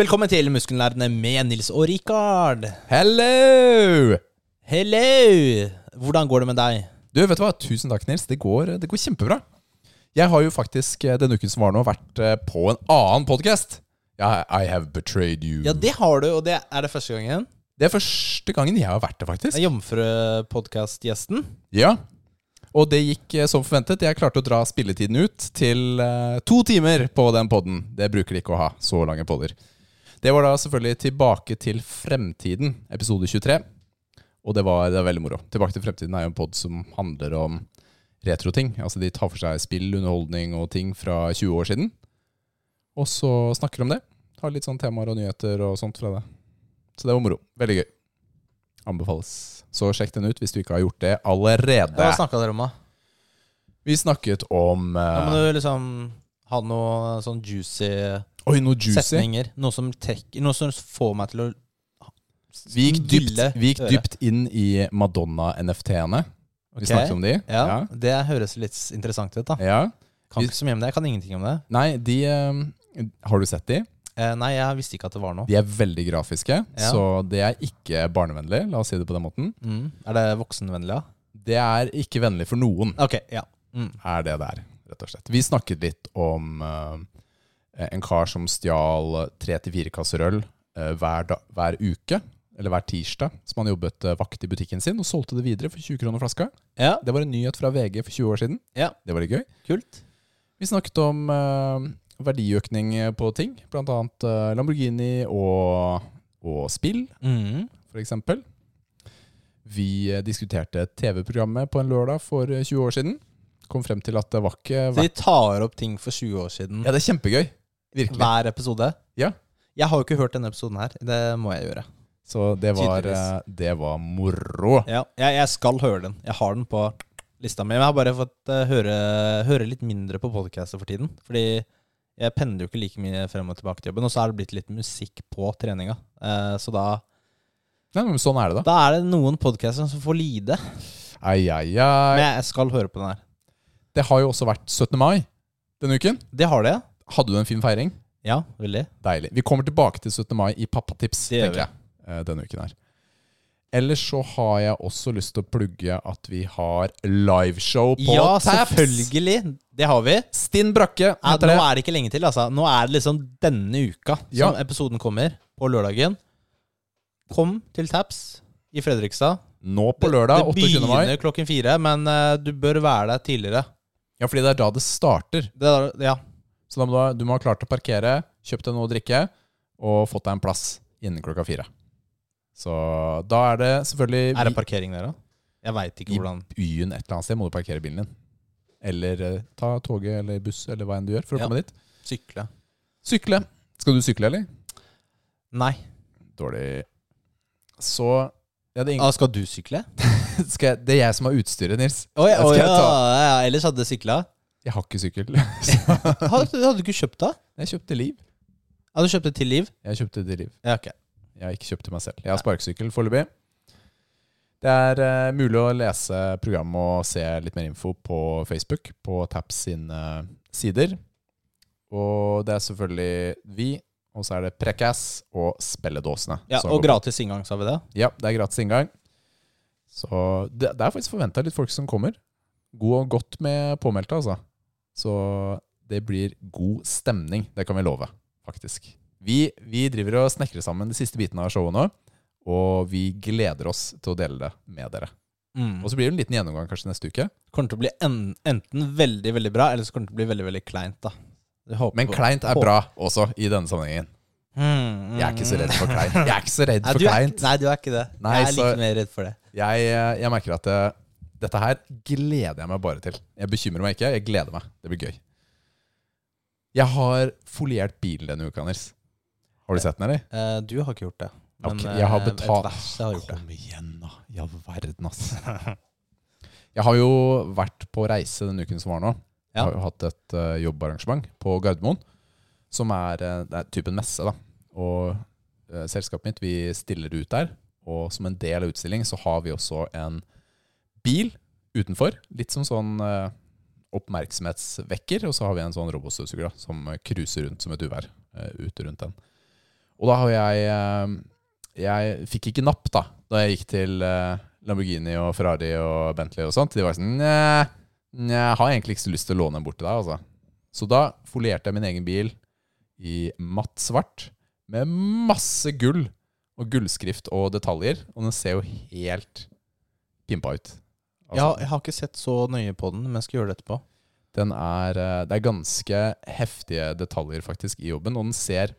Velkommen til Muskelnerdene med Nils og Rikard. Hello! Hello! Hvordan går det med deg? Du, vet du hva? Tusen takk, Nils. Det går, det går kjempebra. Jeg har jo faktisk eh, denne uken som var nå, vært eh, på en annen podkast. Ja, I have betrayed you. Ja, det har du, og det er det første gangen. Det er første gangen jeg har vært det, faktisk. Jomfrupodkast-gjesten. Ja. Og det gikk eh, som forventet. Jeg klarte å dra spilletiden ut til to timer på den podden. Det bruker de ikke å ha, så lange podder. Det var da selvfølgelig Tilbake til fremtiden, episode 23. Og det var, det var veldig moro. Tilbake til fremtiden er jo en pod som handler om retroting. Altså de tar for seg spill, underholdning og ting fra 20 år siden. Og så snakker de om det. Har litt sånn temaer og nyheter og sånt fra det. Så det var moro. Veldig gøy. Anbefales. Så sjekk den ut hvis du ikke har gjort det allerede. Hva snakka dere om, da? Vi snakket om uh, ja, Men du liksom ha noe sånn juicy, Oi, noe juicy. setninger. Noe som trekker Noe som får meg til å Vi gikk dypt, ville vi gikk høre. dypt inn i Madonna-NFT-ene. Vi Ok. snakket om de. Ja, Ja. Det høres litt interessant ut, da. ja. Kan Vi- ikke så mye om det. Jeg kan ingenting om det. Nei, de eh, Har du sett de? Eh, nei, jeg visste ikke at det var noe. De er veldig grafiske, Ja. så det er ikke barnevennlig. La oss si det på den måten. Mm. Er det voksenvennlig, da? Det er ikke vennlig for noen, Ok, ja. Mm. er det der, rett og slett. Vi snakket litt om eh, en kar som stjal tre til fire kasser øl eh, hver, hver uke, eller hver tirsdag, som han jobbet eh, vakt i butikken sin, og solgte det videre for 20 kroner flaska. Ja, Det var en nyhet fra VG for 20 år siden. Ja. Det var litt gøy. kult. Vi snakket om uh, verdiøkning på ting, blant annet eh, Lamborghini og, og spill, Mm. for eksempel. Vi eh, diskuterte TV-programmet på en lørdag for eh, 20 år siden. Kom frem til at det var ikke Så de tar opp ting for 20 år siden Ja, det er kjempegøy. Virkelig. hver episode? Ja. Jeg har jo ikke hørt denne episoden her. Det må jeg gjøre. Så det var, eh, det var moro. Ja, jeg, jeg skal høre den. Jeg har den på lista mi. Men jeg har bare fått eh, høre, høre litt mindre på podkaster for tiden. Fordi jeg pendler jo ikke like mye frem og tilbake til jobben. Og så er det blitt litt musikk på treninga. Eh, så da, Nei, men sånn er det, da. da er det noen podkaster som får lide. Ai, ai, Men jeg skal høre på den her. Det har jo også vært 17. mai denne uken. Det har det, Hadde du en fin feiring? ja. Veldig. Deilig. Vi kommer tilbake til 17. mai i Pappatips, Det tenker jeg, eh, denne uken her. Ellers så har jeg også lyst til å plugge at vi har liveshow på Ja, Taps. selvfølgelig. Det har vi. Stinn Brakke Ja, nå er det ikke lenge til. altså Nå er det liksom denne uka som Ja. episoden kommer. På lørdagen. Kom til Taps i Fredrikstad. Nå på lørdag, det 28. mai. begynner klokken fire, men uh, du bør være der tidligere. Ja, fordi det er da det starter. Det er, ja, Så må du, du må ha klart å parkere, kjøpt deg noe å drikke og fått deg en plass innen klokka fire. Så da er det selvfølgelig Er det parkering der, da? Jeg veit ikke hvordan i byen et eller annet sted må du parkere bilen din. Eller eh, ta toget eller buss eller hva enn du gjør for å Ja. komme dit. Sykle. Sykle. Skal du sykle, eller? Nei. Dårlig Så ja, det, ingen, Ah, skal du sykle? skal jeg, det er jeg som har utstyret, Nils. Oh, ja, jeg ja, ta- ja, ellers hadde du sykla. Jeg har ikke sykkel. Hadde, hadde du ikke kjøpt det? Jeg kjøpte Liv. Hadde du kjøpt det til Liv? Jeg kjøpte til Liv. Ja, ok. Jeg har ikke kjøpt til meg selv. Jeg har sparkesykkel foreløpig. Det er uh, mulig å lese programmet og se litt mer info på Facebook, på Taps sine sider. Og det er selvfølgelig vi, og så er det Prekass og Spelledåsene. Ja, Og gratis inngang, sa vi det? Ja, det er gratis inngang. Så det, det er faktisk forventa litt folk som kommer. God og godt med påmeldte, altså. Så det blir god stemning. Det kan vi love, faktisk. Vi, vi driver og snekrer sammen de siste bitene av showet nå, og vi gleder oss til å dele det med dere. Mm. Og så blir det en liten gjennomgang kanskje neste uke. kommer til å bli en, enten veldig veldig bra, eller så kommer det til å bli veldig veldig kleint. da Men på- kleint er håper- bra også, i denne sammenhengen. Mm, Jeg er ikke så redd for kleint. Jeg er ikke så redd Nei, for du er, kleint. nei, du er ikke det. Nei, jeg er litt mer redd for det. Jeg, eh, jeg merker at det, dette her gleder jeg meg bare til. Jeg bekymrer meg ikke, jeg gleder meg. Det blir gøy. Jeg har foliert bilen denne uka, Anders. Har du sett den, eller? Eh, du har ikke gjort det. Men okay, jeg har eh, betalt- har gjort det. Kom igjen, da. I all verden, ass. Jeg har jo vært på reise denne uken som var nå. Jeg har jo hatt et uh, jobbarrangement på Gardermoen, som er, uh, det er typen messe. da. Og uh, selskapet mitt, vi stiller ut der. Og som en del av utstillingen så har vi også en bil utenfor. Litt som sånn eh, oppmerksomhetsvekker. Og så har vi en sånn robotstøvsuger som cruiser rundt som et uvær eh, ute rundt den. Og da har jeg eh, Jeg fikk ikke napp da Da jeg gikk til eh, Lamborghini og Ferrari og Bentley og sånt. De var sånn nja, jeg har egentlig ikke så lyst til å låne en bort til deg. Altså. Så da folierte jeg min egen bil i matt svart med masse gull og gullskrift og detaljer. Og den ser jo helt pimpa ut. Altså, Ja, jeg har ikke sett så nøye på den, men jeg skal gjøre det etterpå. den er, eh, det er ganske heftige detaljer faktisk i jobben, og den ser,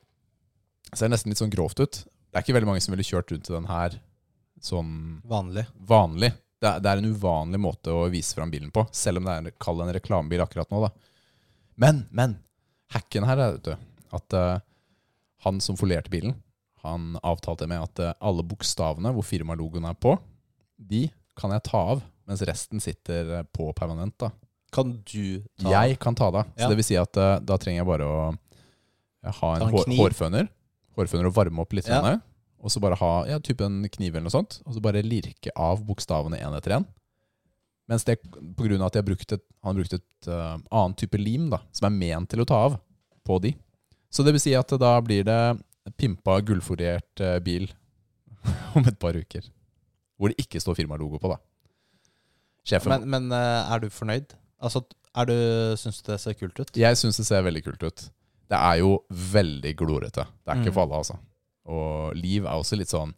ser nesten litt sånn grovt ut. Det er ikke veldig mange som ville kjørt rundt i den her sånn Vanlig. vanlig. Det er, det er en uvanlig måte å vise fram bilen på, selv om det er kall en reklamebil akkurat nå. da. Men, men, hacken her er vet du, at uh, han som folierte bilen, han avtalte med at uh, alle bokstavene hvor firmalogoen er på, de kan jeg ta av, mens resten sitter eh, på permanent. da. Kan du ta Jeg kan ta det av. Så Ja. det vil si at uh, da trenger jeg bare å ha en, en hår, hårføner. Hårføner og varme opp litt. Ja. grann, Og så bare ha ja, type en kniv eller noe sånt. Og så bare lirke av bokstavene én etter én. Mens det på grunn av at jeg brukte et, han brukte et uh, annet type lim da, som er ment til å ta av på de. Så det vil si at da blir det pimpa, gullforiert uh, bil om et par uker. Hvor det ikke står firmalogo på, da. Sjefen Men, men eh, er du fornøyd? Altså, er du, Syns du det ser kult ut? Jeg syns det ser veldig kult ut. Det er jo veldig glorete. Det er ikke Mm. for alle, altså. Og Liv er også litt sånn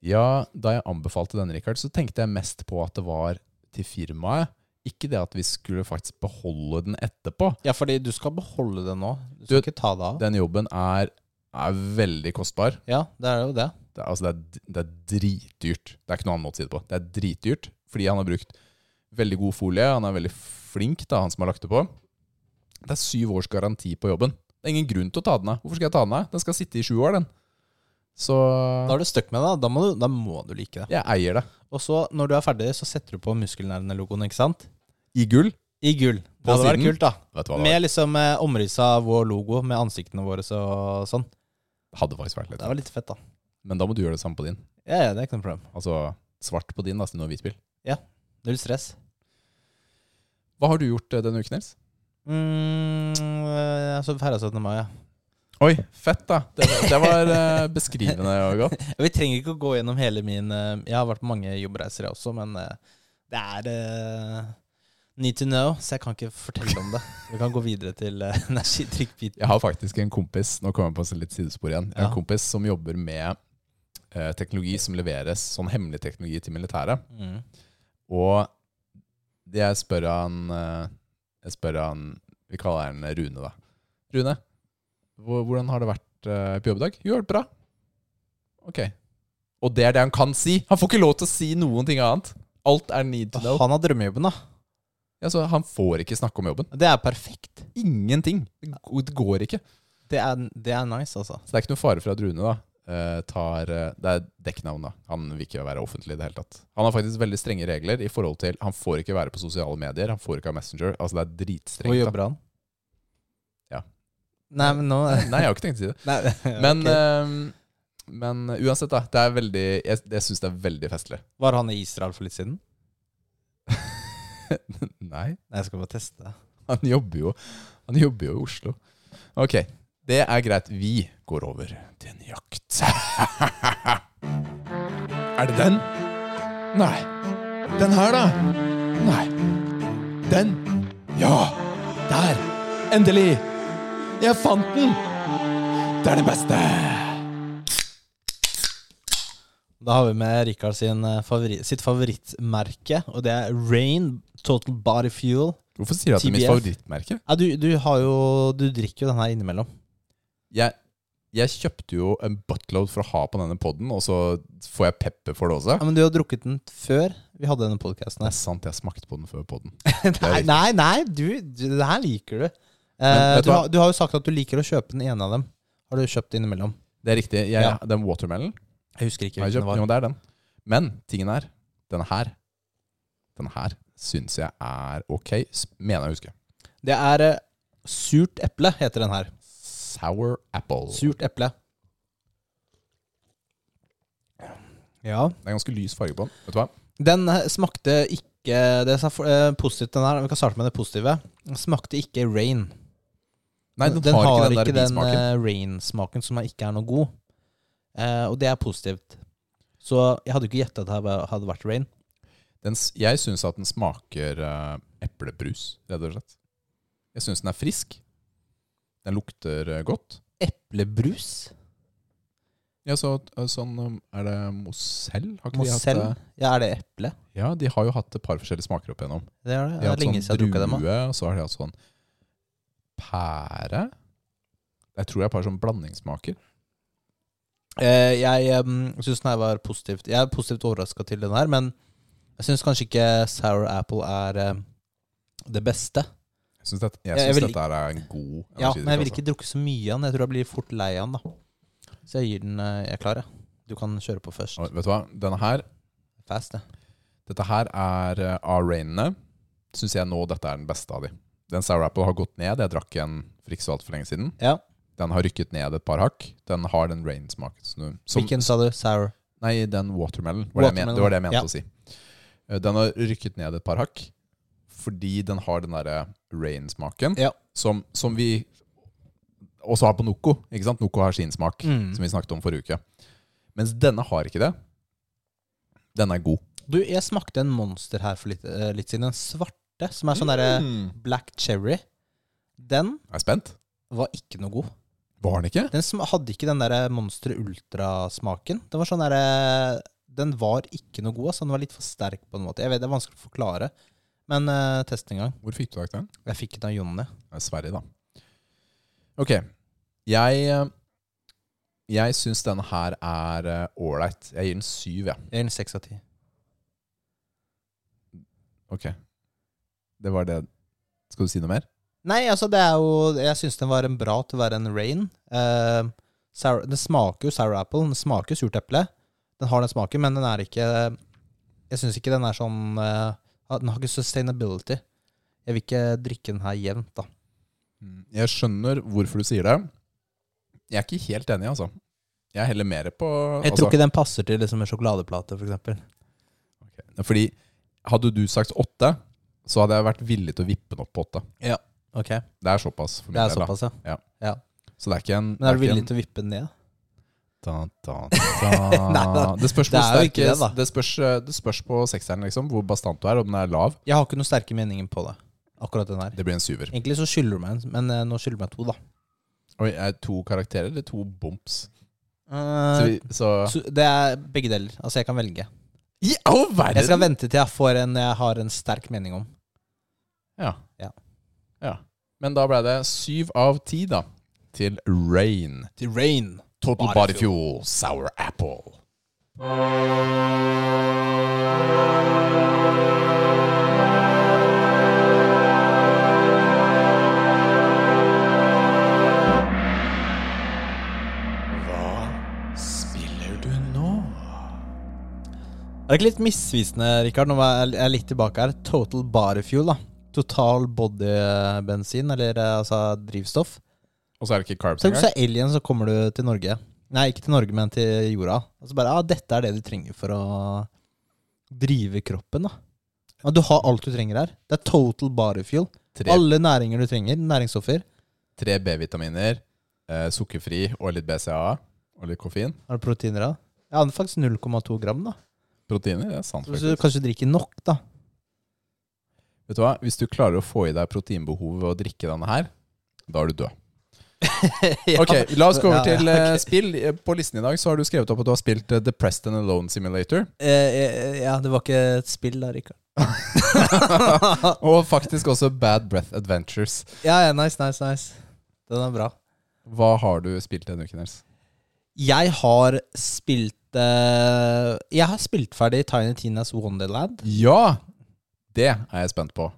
Ja, da jeg anbefalte denne, Richard, så tenkte jeg mest på at det var til firmaet. Ikke det at vi skulle faktisk beholde den etterpå. Ja, fordi du skal beholde den nå. Du Du- skal ikke ta det av. Den jobben er, er veldig kostbar. Ja, det er jo det. Det er, altså det, er, det er dritdyrt. Det er ikke noe annen måte å si det på. Det er dritdyrt fordi han har brukt veldig god folie. Han er veldig flink, da, han som har lagt det på. Det er syv års garanti på jobben. Det er ingen grunn til å ta den av. Hvorfor skal jeg ta den av? Den skal sitte i sju år, den. Så Da er du stuck med det. Da må du, da må du like det. jeg eier det. Og så, når du er ferdig, så setter du på muskelnervene-logoen, ikke sant? I gull. I gull. Det hadde vært kult, da. Med liksom eh, omriss av vår logo, med ansiktene våre og sånn. hadde faktisk vært litt Det var litt fett, da. Men da må du gjøre det samme på din. Ja, ja, det er ikke noe problem. Altså svart på din, da, siden du har hvit bil. Null stress. Hva har du gjort eh, denne uken, Nils? Mm, eh, jeg så feira 17. mai, ja. Oi, fett, da. Det, det var eh, beskrivende og godt. Vi trenger ikke å gå gjennom hele min Jeg har vært på mange jobbreiser, jeg også, men det er uh, need to know, så jeg kan ikke fortelle om det. Vi kan gå videre til uh, energidrikkbiten. Jeg har faktisk en kompis Nå kommer jeg på litt sidespor igjen. Jeg har Ja. en kompis som jobber med uh, teknologi som leveres, sånn hemmelig teknologi til militæret. Mm. Og det jeg spør han eh, Jeg spør han Vi kaller han Rune, da. Rune, hvordan har det vært eh, på jobb i dag? Jo, det har vært bra. Ok. Og det er det han kan si! Han får ikke lov til å si noen ting annet. Alt er need to know. Han har drømmejobben, da. Ja, så han får ikke snakke om jobben. Det er perfekt. Ingenting. Det går ikke. Det er, det er nice, altså. Så det er ikke noe fare for at Rune da tar eh, Det er dekknavn, da. Han vil ikke være offentlig i det hele tatt. Han har faktisk veldig strenge regler i forhold til Han får ikke være på sosiale medier. Han får ikke ha Messenger. Altså, det er dritstrengt. Hvor jobber han? Ja. Nei, men nå Nei, jeg har ikke tenkt å si det. Nei, Men, ok. eh, men uansett, da. Det er veldig Jeg, jeg syns det er veldig festlig. Var han i Israel for litt siden? Nei, Nei, jeg skal bare teste. han jobber jo Han jobber jo i Oslo. Ok, det er greit. Vi går over til en jakt. er det den? Nei. Den her, da? Nei. Den? Ja! Der! Endelig! Jeg fant den! Det er den beste! Da har vi med Rikard sin eh, favori sitt favorittmerke, og det er Rain Total Body Fuel. Hvorfor sier du at det er mitt favorittmerke? Ja, du, du har jo Du drikker jo den her innimellom. Jeg, jeg kjøpte jo en buttload for å ha på denne podden, og så får jeg pepper for det også. Ja, Men du har drukket den før vi hadde denne podkasten. Det er sant, jeg smakte på den før podden. nei, nei, nei du, du, det her liker du. Eh, Men du, har, du har jo sagt at du liker å kjøpe den ene av dem. Har du kjøpt innimellom? Det er riktig. Jeg, Ja. Den watermelon Jeg husker ikke hvilken det var. Jo, det er den. Men tingen er, denne her Denne her syns jeg er ok, mener jeg å huske. Det er uh, surt eple, heter den her. Sour apple. Surt eple. Ja. Det er ganske lys farge på den. Vet du hva? Den eh, smakte ikke Det er eh, positivt, den her. Vi kan starte med det positive. Den smakte ikke rain. Nei, den, har ikke den der den eh, rain-smaken som ikke er noe god. Eh, og det er positivt. Så jeg hadde ikke gjetta at det hadde vært rain. Den, jeg syns at den smaker eh, eplebrus, rett og slett. Jeg syns den er frisk. Den lukter eh, godt. Eplebrus? Ja, så, eh, sånn um, Er det? Har hatt Mosell? det? Ja, er det eple? Ja, de har jo hatt et par forskjellige smaker opp igjennom. Det er det. De Det er hatt sånn drukket dem. og så har de hatt sånn pære. Jeg tror det er et par sånn blandingssmaker. Eh, jeg um, syns den her var positivt. Jeg er positivt overraska til den her, men jeg syns kanskje ikke sour apple er eh, det beste. Jeg syns dette, jeg synes vil dette er en god Ja, Men jeg vil energidrikk. ikke drukke så mye av den. Jeg tror jeg blir fort lei av den. da Så jeg gir den eh, Jeg er klar, jeg. Du kan kjøre på først. altså. Og Vet du hva? Denne her, Fast, det. dette her er eh, av rainene. Syns jeg nå dette er den beste av de. Den sour apple har gått ned. Jeg drakk en for ikke så altfor lenge siden. Ja. Den har rykket ned et par hakk. Den har den rain-smaken. Hvilken sa du? Sour? Nei, den watermelon. Var det, Watermelon, det var det jeg mente ja. å si. Eh, Den har rykket ned et par hakk fordi den har den derre rain-smaken Ja. som, som vi også har på Noco. Ikke sant? Noco har sin smak, Mm. som vi snakket om forrige uke. Mens denne har ikke det. Den er god. Du, jeg smakte en monster her for litt, eh, litt siden. En svarte, som er sånn derre Mm. black cherry. Den Jeg er spent. var ikke noe god. Var den ikke? Den hadde ikke den der Monster Ultra-smaken. Den var sånn derre Den var ikke noe god. Altså. Den var litt for sterk på en måte. Jeg vet Det er vanskelig å forklare. Men uh, test en gang. Hvor fikk du tak i den? Jeg fikk den av Jonny. Er Sverige, da. Ok. Jeg eh, Jeg syns denne her er ålreit. Jeg gir den syv, jeg. Jeg gir den seks av ti. Ok. Det var det. Skal du si noe mer? Nei, altså, det er jo Jeg syns den var en bra til å være en rain. Uh, sour, den smaker jo sour apple. Den smaker surt eple. Den har den smaken, men den er ikke Jeg syns ikke den er sånn eh, Den har ikke sustainability. Jeg vil ikke drikke den her jevnt, da. Mm. Jeg skjønner hvorfor du sier det. Jeg er ikke helt enig, altså. Jeg er heller mer på Jeg altså, tror ikke den passer til liksom en sjokoladeplate, f.eks. ok. Fordi hadde du sagt åtte, så hadde jeg vært villig til å vippe den opp på åtte. Ja. Ok, Det er såpass for min del. Ja. ja. Så det er ikke en Men er du villig til å vippe den ned? Da, da, da. Det spørs Det er jo ikke det, det, spørs, det spørs på sekseren, liksom. Hvor bastant du er, om den er lav. Jeg har ikke noen sterke meninger på det. Akkurat den her. Det blir en syver. Egentlig så skylder du meg en, men eh, nå skylder du meg to, da. Oi, er det to karakterer eller to bumps? Så, Eh, vi, så så det er begge deler. Altså, jeg kan velge. I all verden! Jeg skal vente til jeg får en jeg har en sterk mening om. Ja. Ja. ja. Men da ble det syv av ti, da. Til Rain. Til Rain. Total Body Body Fuel Sour Apple. Er det ikke litt misvisende, Rikard, når jeg er litt tilbake her? Total body fuel, da. Total body-bensin, eller eh, altså drivstoff. Og så er det ikke carbs Så hvis engang? du er alien, så kommer du til Norge. Nei, ikke til Norge, men til jorda. Og så bare Ja, dette er det du trenger for å drive kroppen, da. Ja, du har alt du trenger her. Det er total body fuel. Tre, Alle næringer du trenger. Næringsstoffer. tre B-vitaminer, eh, sukkerfri og litt BCA og litt koffein. Har du proteiner da? Det er faktisk 0,2 gram, da. Proteiner, det er sant Så hvis du faktisk. kanskje drikker nok, da. Vet du hva? Hvis du klarer å få i deg proteinbehovet ved å drikke denne her, da er du død. Ja. Ok, La oss gå over Ja, ja, til eh, ok. spill. Eh, På listen i dag så har du skrevet opp at du har spilt eh, The Preston Alone Simulator. Eh, eh, ja, det var ikke et spill da, Rikard. Og faktisk også Bad Breath Adventures. Ja, ja, nice, nice, nice. Den er bra. Hva har du spilt denne uken? Nils? Jeg har spilt uh, Jeg har spilt ferdig Tiny Tinas Wonderland. Ja! Det er jeg spent på.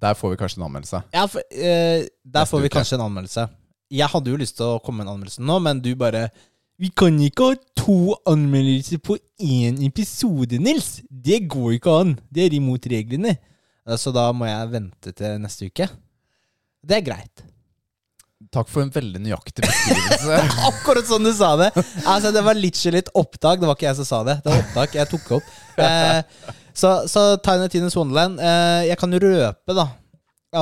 Der får vi kanskje en anmeldelse. Ja, for, eh, der får vi uke. kanskje en anmeldelse. Jeg hadde jo lyst til å komme med en anmeldelse nå, men du bare Vi kan ikke ha to anmeldelser på én episode, Nils! Det går ikke an! Det er imot reglene. Eh, Så da må jeg vente til neste uke. Det er greit. Takk for en veldig nøyaktig beskrivelse. Akkurat sånn du sa det! Altså, det var litt opptak. Det var ikke jeg som sa det. Det var opptak. Jeg tok opp. Eh, så, så Tiny Tines Wonderland eh, Jeg kan jo røpe, da,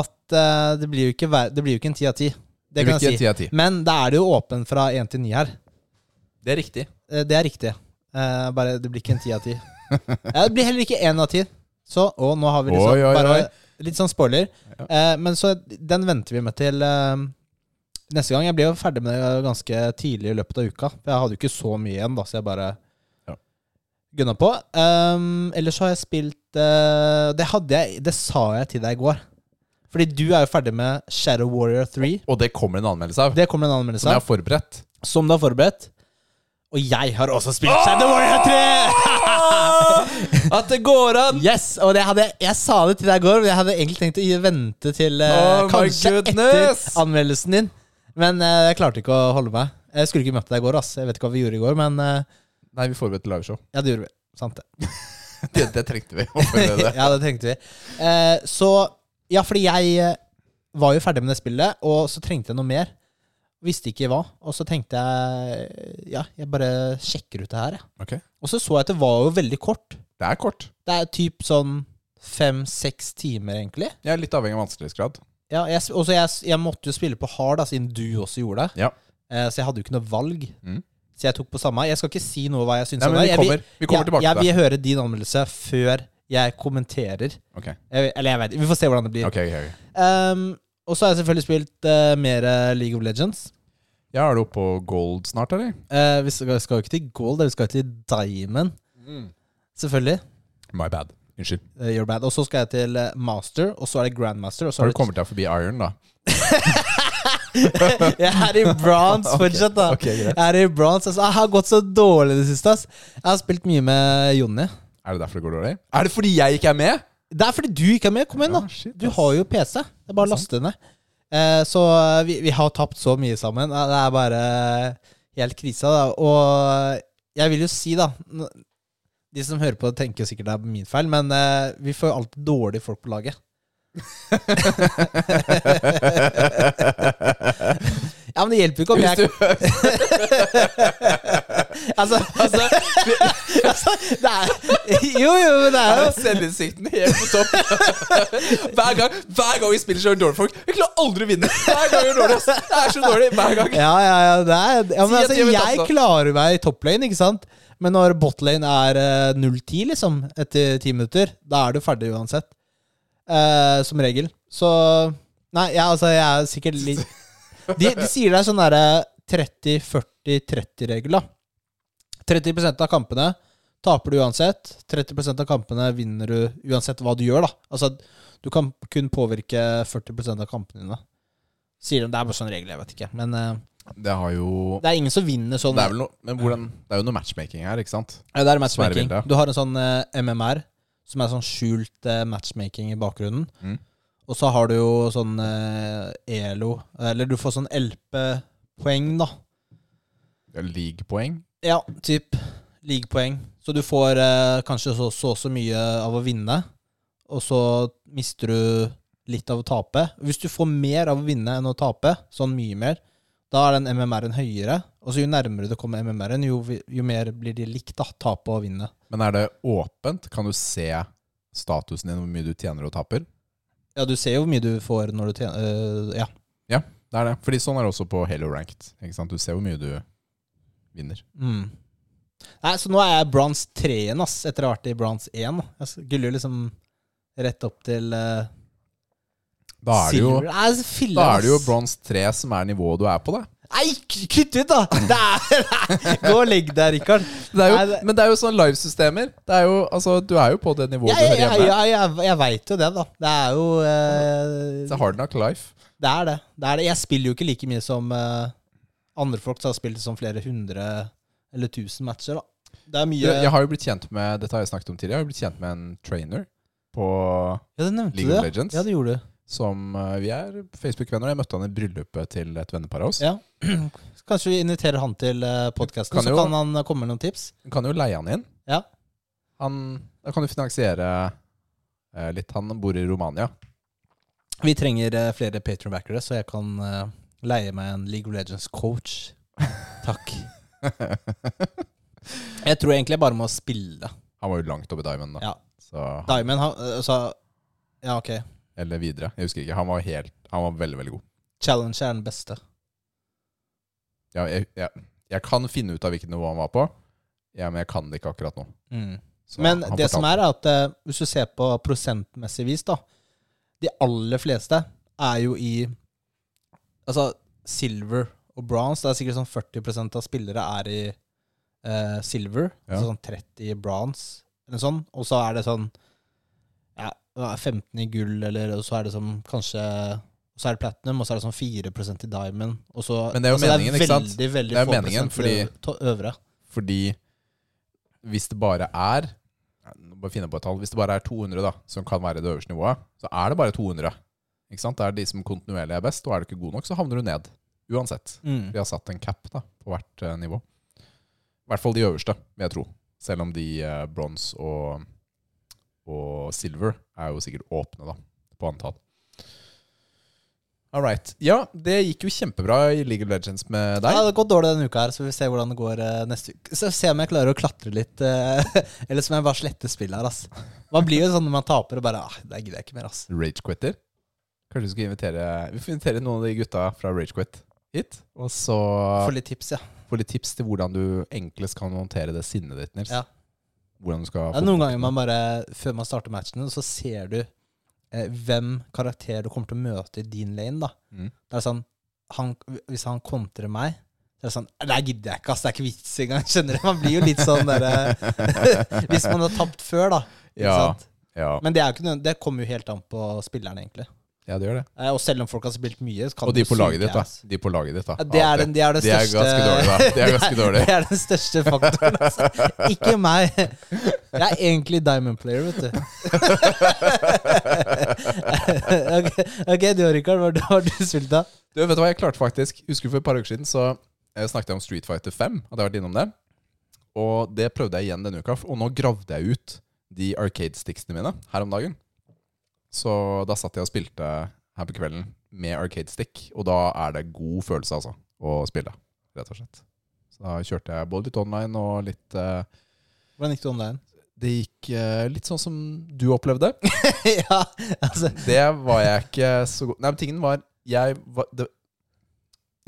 at eh, det blir jo ikke, det blir jo ikke en ti av ti. Det Det kan blir jeg ikke si. 10 av 10. Men da er det jo åpen fra én til ni her. Det er riktig. Eh, Det er riktig. Eh, bare det blir ikke en ti av ti. Ja, det blir heller ikke én av ti. Så, og nå har vi liksom Oi, oi, bare oi. litt sånn spoiler. Ja. Eh, men så den venter vi med til eh, neste gang. Jeg ble jo ferdig med det ganske tidlig i løpet av uka. For jeg hadde jo ikke så mye igjen, da, så jeg bare Ja. gunna på. Um, ellers så har jeg spilt uh, Det jeg Det sa jeg til deg i går. Fordi du er jo ferdig med Shadow Warrior 3. Og det kommer en anmeldelse av. Det kommer en anmeldelse av Som jeg har forberedt. Som du har forberedt. Og jeg har også spilt Shadow Warrior 3! At det går an! Yes, og det hadde, jeg- sa det til deg i går, men jeg hadde egentlig tenkt å vente til Oh kanskje etter anmeldelsen din. Men eh, jeg klarte ikke å holde meg. Jeg skulle ikke møtt deg i går, ass. Jeg vet ikke hva vi gjorde i går, men eh, Nei, vi forberedte lagershow. ja, det gjorde vi. Sant det. Det, det trengte vi. å forberede. ja, det trengte vi. Eh, så Ja, fordi jeg eh, var jo ferdig med det spillet, og så trengte jeg noe mer. Visste ikke hva. Og så tenkte jeg Ja, jeg bare sjekker ut det her, jeg. Ok. Og så så jeg at det var jo veldig kort. Det er kort. Det er typ sånn fem-seks timer, egentlig. Jeg er litt avhengig av vanskelighetsgrad. Ja, jeg, også jeg, jeg måtte jo spille på hard, da, siden du også gjorde det. Ja. Eh, så jeg hadde jo ikke noe valg. Mm. Så jeg tok på samme. Jeg skal ikke si noe hva jeg syns Nei, om men det. vi Jeg vil- kommer, vi kommer jeg, tilbake jeg til det. vil høre din anmeldelse før jeg kommenterer. Ok, Jeg, eller jeg vet Vi får se hvordan det blir. ok, ok. ok. Um, og så har jeg selvfølgelig spilt uh, mer eh, League of Legends. Ja, Er du oppe på gold snart, eller? Eh, vi skal, skal jo ikke til gold, vi skal til diamond. Selvfølgelig. My bad. Unnskyld. Eh, you're bad. Og så skal jeg til eh, master, og så er det grandmaster. Og så Har du kommet deg forbi iron, da? Jeg er i bronze fortsatt, da. Okay, okay, Jeg er i bronze. Altså, jeg har gått så dårlig i det siste. ass. Jeg har spilt mye med Jonny. Er det derfor det går dårlig? Er det fordi jeg ikke er med? Det er fordi du ikke er med. Kom igjen, da. Ah, shit, Du har jo PC. Det er bare å laste ned. Eh, så vi, vi har tapt så mye sammen. Det er bare helt krise. Da. Og jeg vil jo si, da De som hører på, tenker sikkert det er min feil, men eh, vi får jo alltid dårlige folk på laget. Ja, men det hjelper jo ikke om jeg Altså, altså, altså det er, Jo, jo, men det er jo selvinnsikten helt på topp. hver, gang, hver gang vi spiller så dårlig folk. Vi klarer aldri å vinne. Hver gang vi gjør dårlig. Det er så dårlig hver gang. Ja, ja, ja, det er, ja men Si at altså, de har jeg klarer meg i topplane, ikke sant? Men når botlane er eh, 0-10, liksom, etter ti minutter, da er du ferdig uansett. Eh, som regel. Så Nei, ja, altså, jeg er sikkert litt De, de sier det er sånn derre 30-40-30-regel, da. 30% av kampene taper du uansett. 30% av kampene vinner du uansett hva du gjør, da. Altså, du kan kun påvirke 40% av kampene dine. Sier de. Det er bare sånn regel, jeg vet ikke. Men eh, Det har jo det er ingen som vinner sånn. Det er Men hvordan Det er jo noe matchmaking her, ikke sant? Ja, det er matchmaking. Du har en sånn eh, MMR, som er sånn skjult eh, matchmaking i bakgrunnen. Mm. Og så har du jo sånn eh, ELO, eller du får sånn LP-poeng, da. Er League-poeng. Ja, typ league-poeng. Så du får eh, kanskje så, så så mye av å vinne, og så mister du litt av å tape. Hvis du får mer av å vinne enn å tape, sånn mye mer, da er den MMR-en høyere. Og så jo nærmere du kommer MMR-en, jo, jo mer blir de likt, da. Tape og vinne. Men er det åpent? Kan du se statusen din, hvor mye du tjener og taper? Ja, du ser jo hvor mye du får når du tjener øh, Ja. Det er det. Fordi sånn er det også på Halo Ranked. Ikke sant? Du ser hvor mye du vinner. Mm. Nei, så nå er jeg bronse 3 igjen, ass, etter å ha vært i bronse 1. Jeg skulle jo liksom rett opp til uh, Da er det jo, da er det jo bronse 3 som er nivået du er på, da. Nei, kutt ut, da! Der, er, gå og legg deg, Rikard. Men det er jo sånn livesystemer. Er altså, du er jo på det nivået Ja, du hører hjemme. ja, jeg, jeg veit jo det, da. Det er jo eh, It's a hard knock life. Det er det. det er det. Jeg spiller jo ikke like mye som eh, andre folk som har spilt som flere hundre eller tusen matcher, da. Det er mye jeg har jo blitt kjent med Dette har jeg snakket om tidligere. Jeg har blitt kjent med en trainer på Ja, League of. Legends. Ja, det gjorde du. Som eh, Vi er Facebook-venner. Jeg møtte han i bryllupet til et vennepar av oss. Ja. Kanskje vi inviterer han til podkasten, så kan han eh, komme med noen tips? Du kan jo leie han inn. Ja. Han, da kan du finansiere eh, litt. Han bor i Romania. Vi trenger eh, flere patronbackere, så jeg kan eh, leie meg en League of Legends-coach. Takk. Jeg tror egentlig jeg bare må spille. Han var jo langt oppe i Diamond, da. Ja. Så, Diamond han, eh, altså, Ja, ok. Eller videre. Jeg husker ikke. Han var, helt, han var veldig, veldig god. Challenge er den beste. Ja, jeg, jeg, jeg kan finne ut av hvilket nivå han var på, ja, men jeg kan det ikke akkurat nå. Mm. Men det som er, er at eh, hvis du ser på prosentmessig vis, da De aller fleste er jo i Altså silver og bronze. Det er sikkert sånn 40% av spillere er i uh, silver. Ja. Altså sånn 30 i bronze, eller sånn. Og så er det sånn 15 i gull, eller og så er det som kanskje så er det platinum, og så er det sånn 4% i diamond. Og så, Men det er jo altså, meningen, ikke sant? Veldig, veldig Det er meningen, fordi- øvre. Fordi hvis det bare er bare finne på et tall, Hvis det bare er 200 da, som kan være det øverste nivået, så er det bare 200. Ikke sant? Det er de som kontinuerlig er best, og er du ikke god nok, så havner du ned. Uansett. Mm. Vi har satt en cap da, på hvert uh, nivå. I hvert fall de øverste, vil jeg tro. Selv om de uh, bronse og, og silver er jo sikkert åpne da, på antall. All right. Ja, det gikk jo kjempebra i League of Legends med deg. Ja, det har gått dårlig denne uka her, så vi får se hvordan det går eh, neste uke. Så se om jeg klarer å klatre litt, eh, eller så må jeg bare slette spillet her, ass. Man blir jo sånn når man taper og bare ah, Det gidder jeg ikke mer, ass. Ragequitter. Kanskje vi skal invitere Vi får invitere noen av de gutta fra Ragequit hit. Og så Få litt tips, ja. få litt tips til hvordan du enklest kan håndtere det sinnet ditt, Nils. Ja. Hvordan du skal er noen ganger man bare, før man starter matchen, så ser du eh, hvem karakter du kommer til å møte i din lane, da. Mm. Det er sånn han, Hvis han kontrer meg det er sånn Det gidder jeg ikke, ass. Det er ikke vits engang. Skjønner du? Man blir jo litt sånn derre Hvis man har tapt før, da. Ja. Ja. Men det, jo noe- det kommer jo helt an på spilleren, egentlig. Ja, det gjør det. Eh, Og selv om folk har spilt mye, kan Og de på laget ditt, da. De på laget ditt, da. Ja, Det er, den, det er det De er største ganske dårlig, da. De er ganske dårlige. Det er den største faktoren. Altså. Ikke meg. Jeg er egentlig diamond player, vet du. ok, du Rikard, hva har du spilt da? Du, vet du hva jeg klarte faktisk? Husker du For et par uker siden så jeg snakket jeg om Street Fighter 5. Hadde jeg vært innom det. Og det prøvde jeg igjen denne uka. Og nå gravde jeg ut de arcade-sticksene mine her om dagen. Så da satt jeg og spilte her på kvelden med arcade-stick. Og da er det god følelse, altså, å spille. Rett og slett. Så da kjørte jeg både litt online og litt uh, Hvordan gikk det online? Det gikk uh, litt sånn som du opplevde. ja, altså Det var jeg ikke så god Nei, men tingen var Jeg, var, det,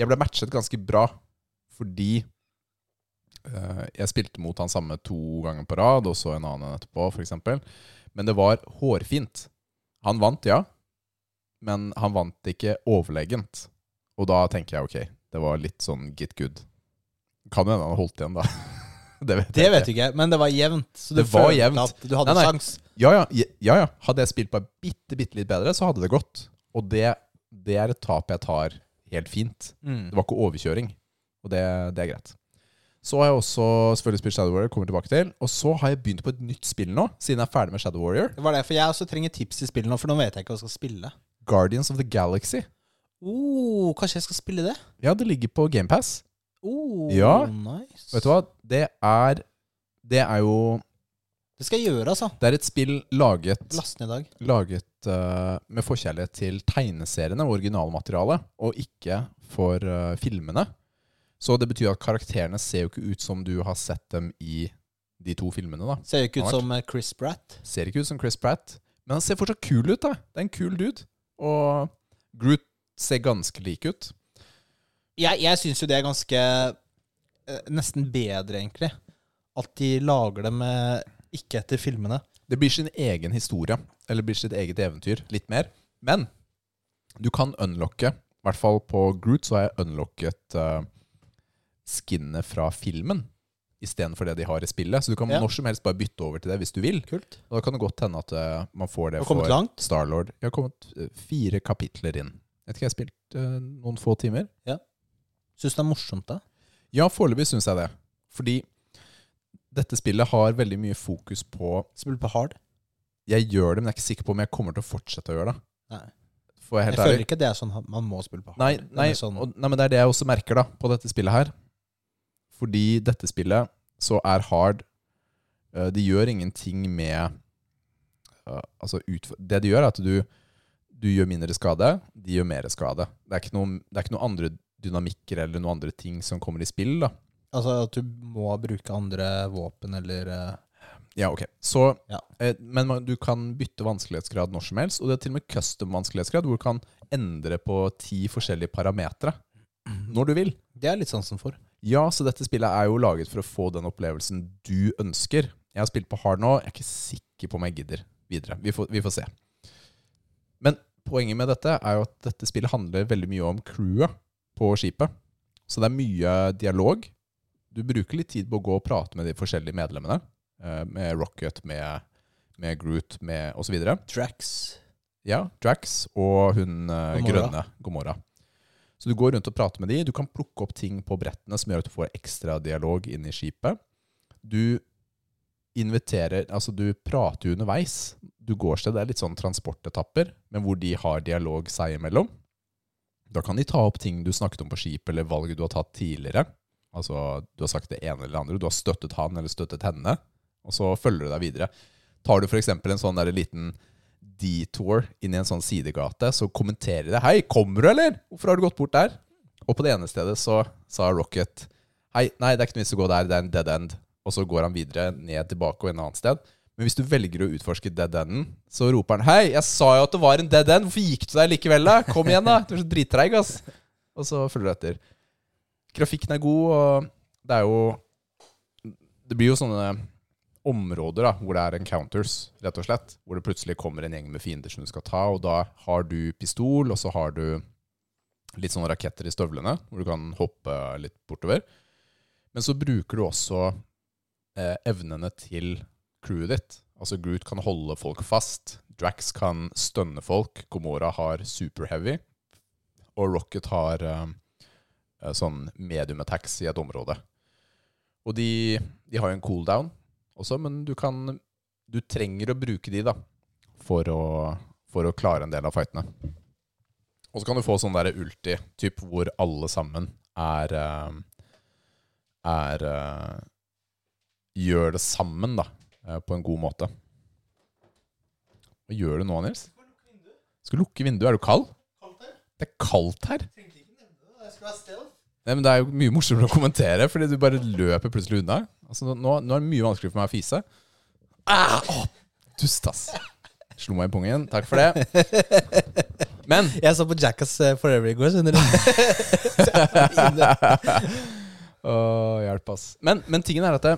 jeg ble matchet ganske bra fordi uh, jeg spilte mot han samme to ganger på rad, og så en annen etterpå, f.eks. Men det var hårfint. Han vant, ja, men han vant ikke overlegent. Og da tenker jeg ok, det var litt sånn get good. Kan hende han holdt igjen, da. det vet Det jeg vet du ikke, men det var jevnt. Så du Det var følte jevnt. at du hadde Nei, nei. sjans. Ja, ja, ja, ja. Hadde jeg spilt bare bitte, bitte litt bedre, så hadde det gått. Og det, det er et tap jeg tar helt fint. Mm. Det var ikke overkjøring, og det, det er greit. Så har jeg også selvfølgelig spilt Shadow Warrior, kommer tilbake til. Og så har jeg begynt på et nytt spill nå, siden jeg er ferdig med Shadow Warrior. Det var det, for jeg også trenger tips i spillet nå, for nå vet jeg ikke hva jeg skal spille. Guardians of the Galaxy. Oh, kanskje jeg skal spille det? Ja, det ligger på GamePass. Oh, Ja. nice. Vet du hva? Det er Det er jo Det skal jeg gjøre, altså. Det er et spill laget Lasten i dag. laget uh, med forkjærlighet til tegneseriene og originalmaterialet, og ikke for uh, filmene. Så det betyr at karakterene ser jo ikke ut som du har sett dem i de to filmene. da Ser jo ikke ut som eh, Chris Pratt. Ser ikke ut som Chris Pratt, men han ser fortsatt kul ut. da Det er en kul dude. Og Groot ser ganske lik ut. Jeg, jeg syns jo det er ganske eh, Nesten bedre, egentlig. At de lager det med ikke etter filmene. Det blir sin egen historie, eller blir sitt eget eventyr, litt mer. Men du kan unlocke, i hvert fall på Groot, så har jeg unlocket uh, skinnet fra filmen istedenfor det de har i spillet. Så du kan Ja. når som helst bare bytte over til det hvis du vil. Kult. Og da kan det godt hende at uh, man får det for. Starlord. Jeg har kommet eh, fire kapitler inn. Jeg vet ikke, jeg har spilt uh, noen få timer. Ja. Syns det er morsomt, da. Ja, foreløpig syns jeg det. Fordi dette spillet har veldig mye fokus på Spille på hard. Jeg gjør det, men jeg er ikke sikker på om jeg kommer til å fortsette å gjøre det. Nei. for jeg Jeg føler ikke det er sånn man må spille på hard. Nei, nei, sånn, og, nei, men det er det jeg også merker da på dette spillet her. Fordi dette spillet så er hard De Det gjør ingenting med eh, Altså Det det gjør, er at du, du gjør mindre skade, de gjør mer skade. Det er ikke noen er noe andre dynamikker eller noen andre ting som kommer i spill. da altså at du må bruke andre våpen eller eh, Ja, ok. Så, Ja. eh, men du kan bytte vanskelighetsgrad når som helst. Og det er til og med custom vanskelighetsgrad, hvor du kan endre på ti forskjellige parametere når du vil. Det er litt som for. Ja, så dette spillet er jo laget for å få den opplevelsen du ønsker. Jeg har spilt på hard nå. Jeg er ikke sikker på om jeg gidder videre. Vi får, vi får se. Men poenget med dette er jo at dette spillet handler veldig mye om crewet på skipet. Så det er mye dialog. Du bruker litt tid på å gå og prate med de forskjellige medlemmene. eh, Med Rocket, med, med Groot, med osv. Drax. Ja, Drax og hun eh, Gomorra. grønne Gomorra. Så du går rundt og prater med de. Du kan plukke opp ting på brettene som gjør at du får ekstra dialog inn i skipet. Du inviterer Altså, du prater jo underveis. Du går sted, det er litt sånn transportetapper, men hvor de har dialog seg imellom. Da kan de ta opp ting du snakket om på skipet, eller valget du har tatt tidligere. Altså, du har sagt det ene eller det andre. Du har støttet han eller støttet henne, og så følger du deg videre. Tar du f.eks. en sånn der liten detour inn i en sånn sidegate, så kommenterer de 'Hei, kommer du, eller? Hvorfor har du gått bort der?' Og på det ene stedet så sa Rocket 'Hei, nei, det er ikke noe vits å gå der, det er en dead end'. Og så går han videre ned tilbake og en annen sted. Men hvis du velger å utforske dead enden, så roper han 'Hei, jeg sa jo at det var en dead end. Hvorfor gikk du der likevel, da? Kom igjen, da. Du er så drittreig, ass.' Og så følger du etter. Grafikken er god, og det er jo Det blir jo sånne områder da, hvor det er encounters, rett og slett. Hvor det plutselig kommer en gjeng med fiender som du skal ta, og da har du pistol, og så har du litt sånne raketter i støvlene, hvor du kan hoppe litt bortover. Men så bruker du også eh, evnene til crewet ditt. Altså Groot kan holde folk fast. Drax kan stønne folk. Gomora har super heavy. Og Rocket har eh, eh, sånn medium attacks i et område. Og de, de har jo en cooldown også, men du kan Du trenger å bruke de, da, for å, for å klare en del av fightene. Og så kan du få sånn der ulti, typ hvor alle sammen er eh, Er eh, Gjør det sammen, da, eh, på en god måte. Hva gjør du nå, Nils? Skal lukke vinduet. Er du kald? Kaldt her? Det er kaldt her. Nei, men Det er jo mye morsommere å kommentere, fordi du bare løper plutselig unna. Altså, nå, nå er det mye vanskeligere for meg å fise. Ah, oh, dust, ass. Slo meg i pungen. Takk for det. Men Jeg så på Jackass eh, Forever i går, skjønner du. Å, hjelp, ass. Men, men tingen er at det,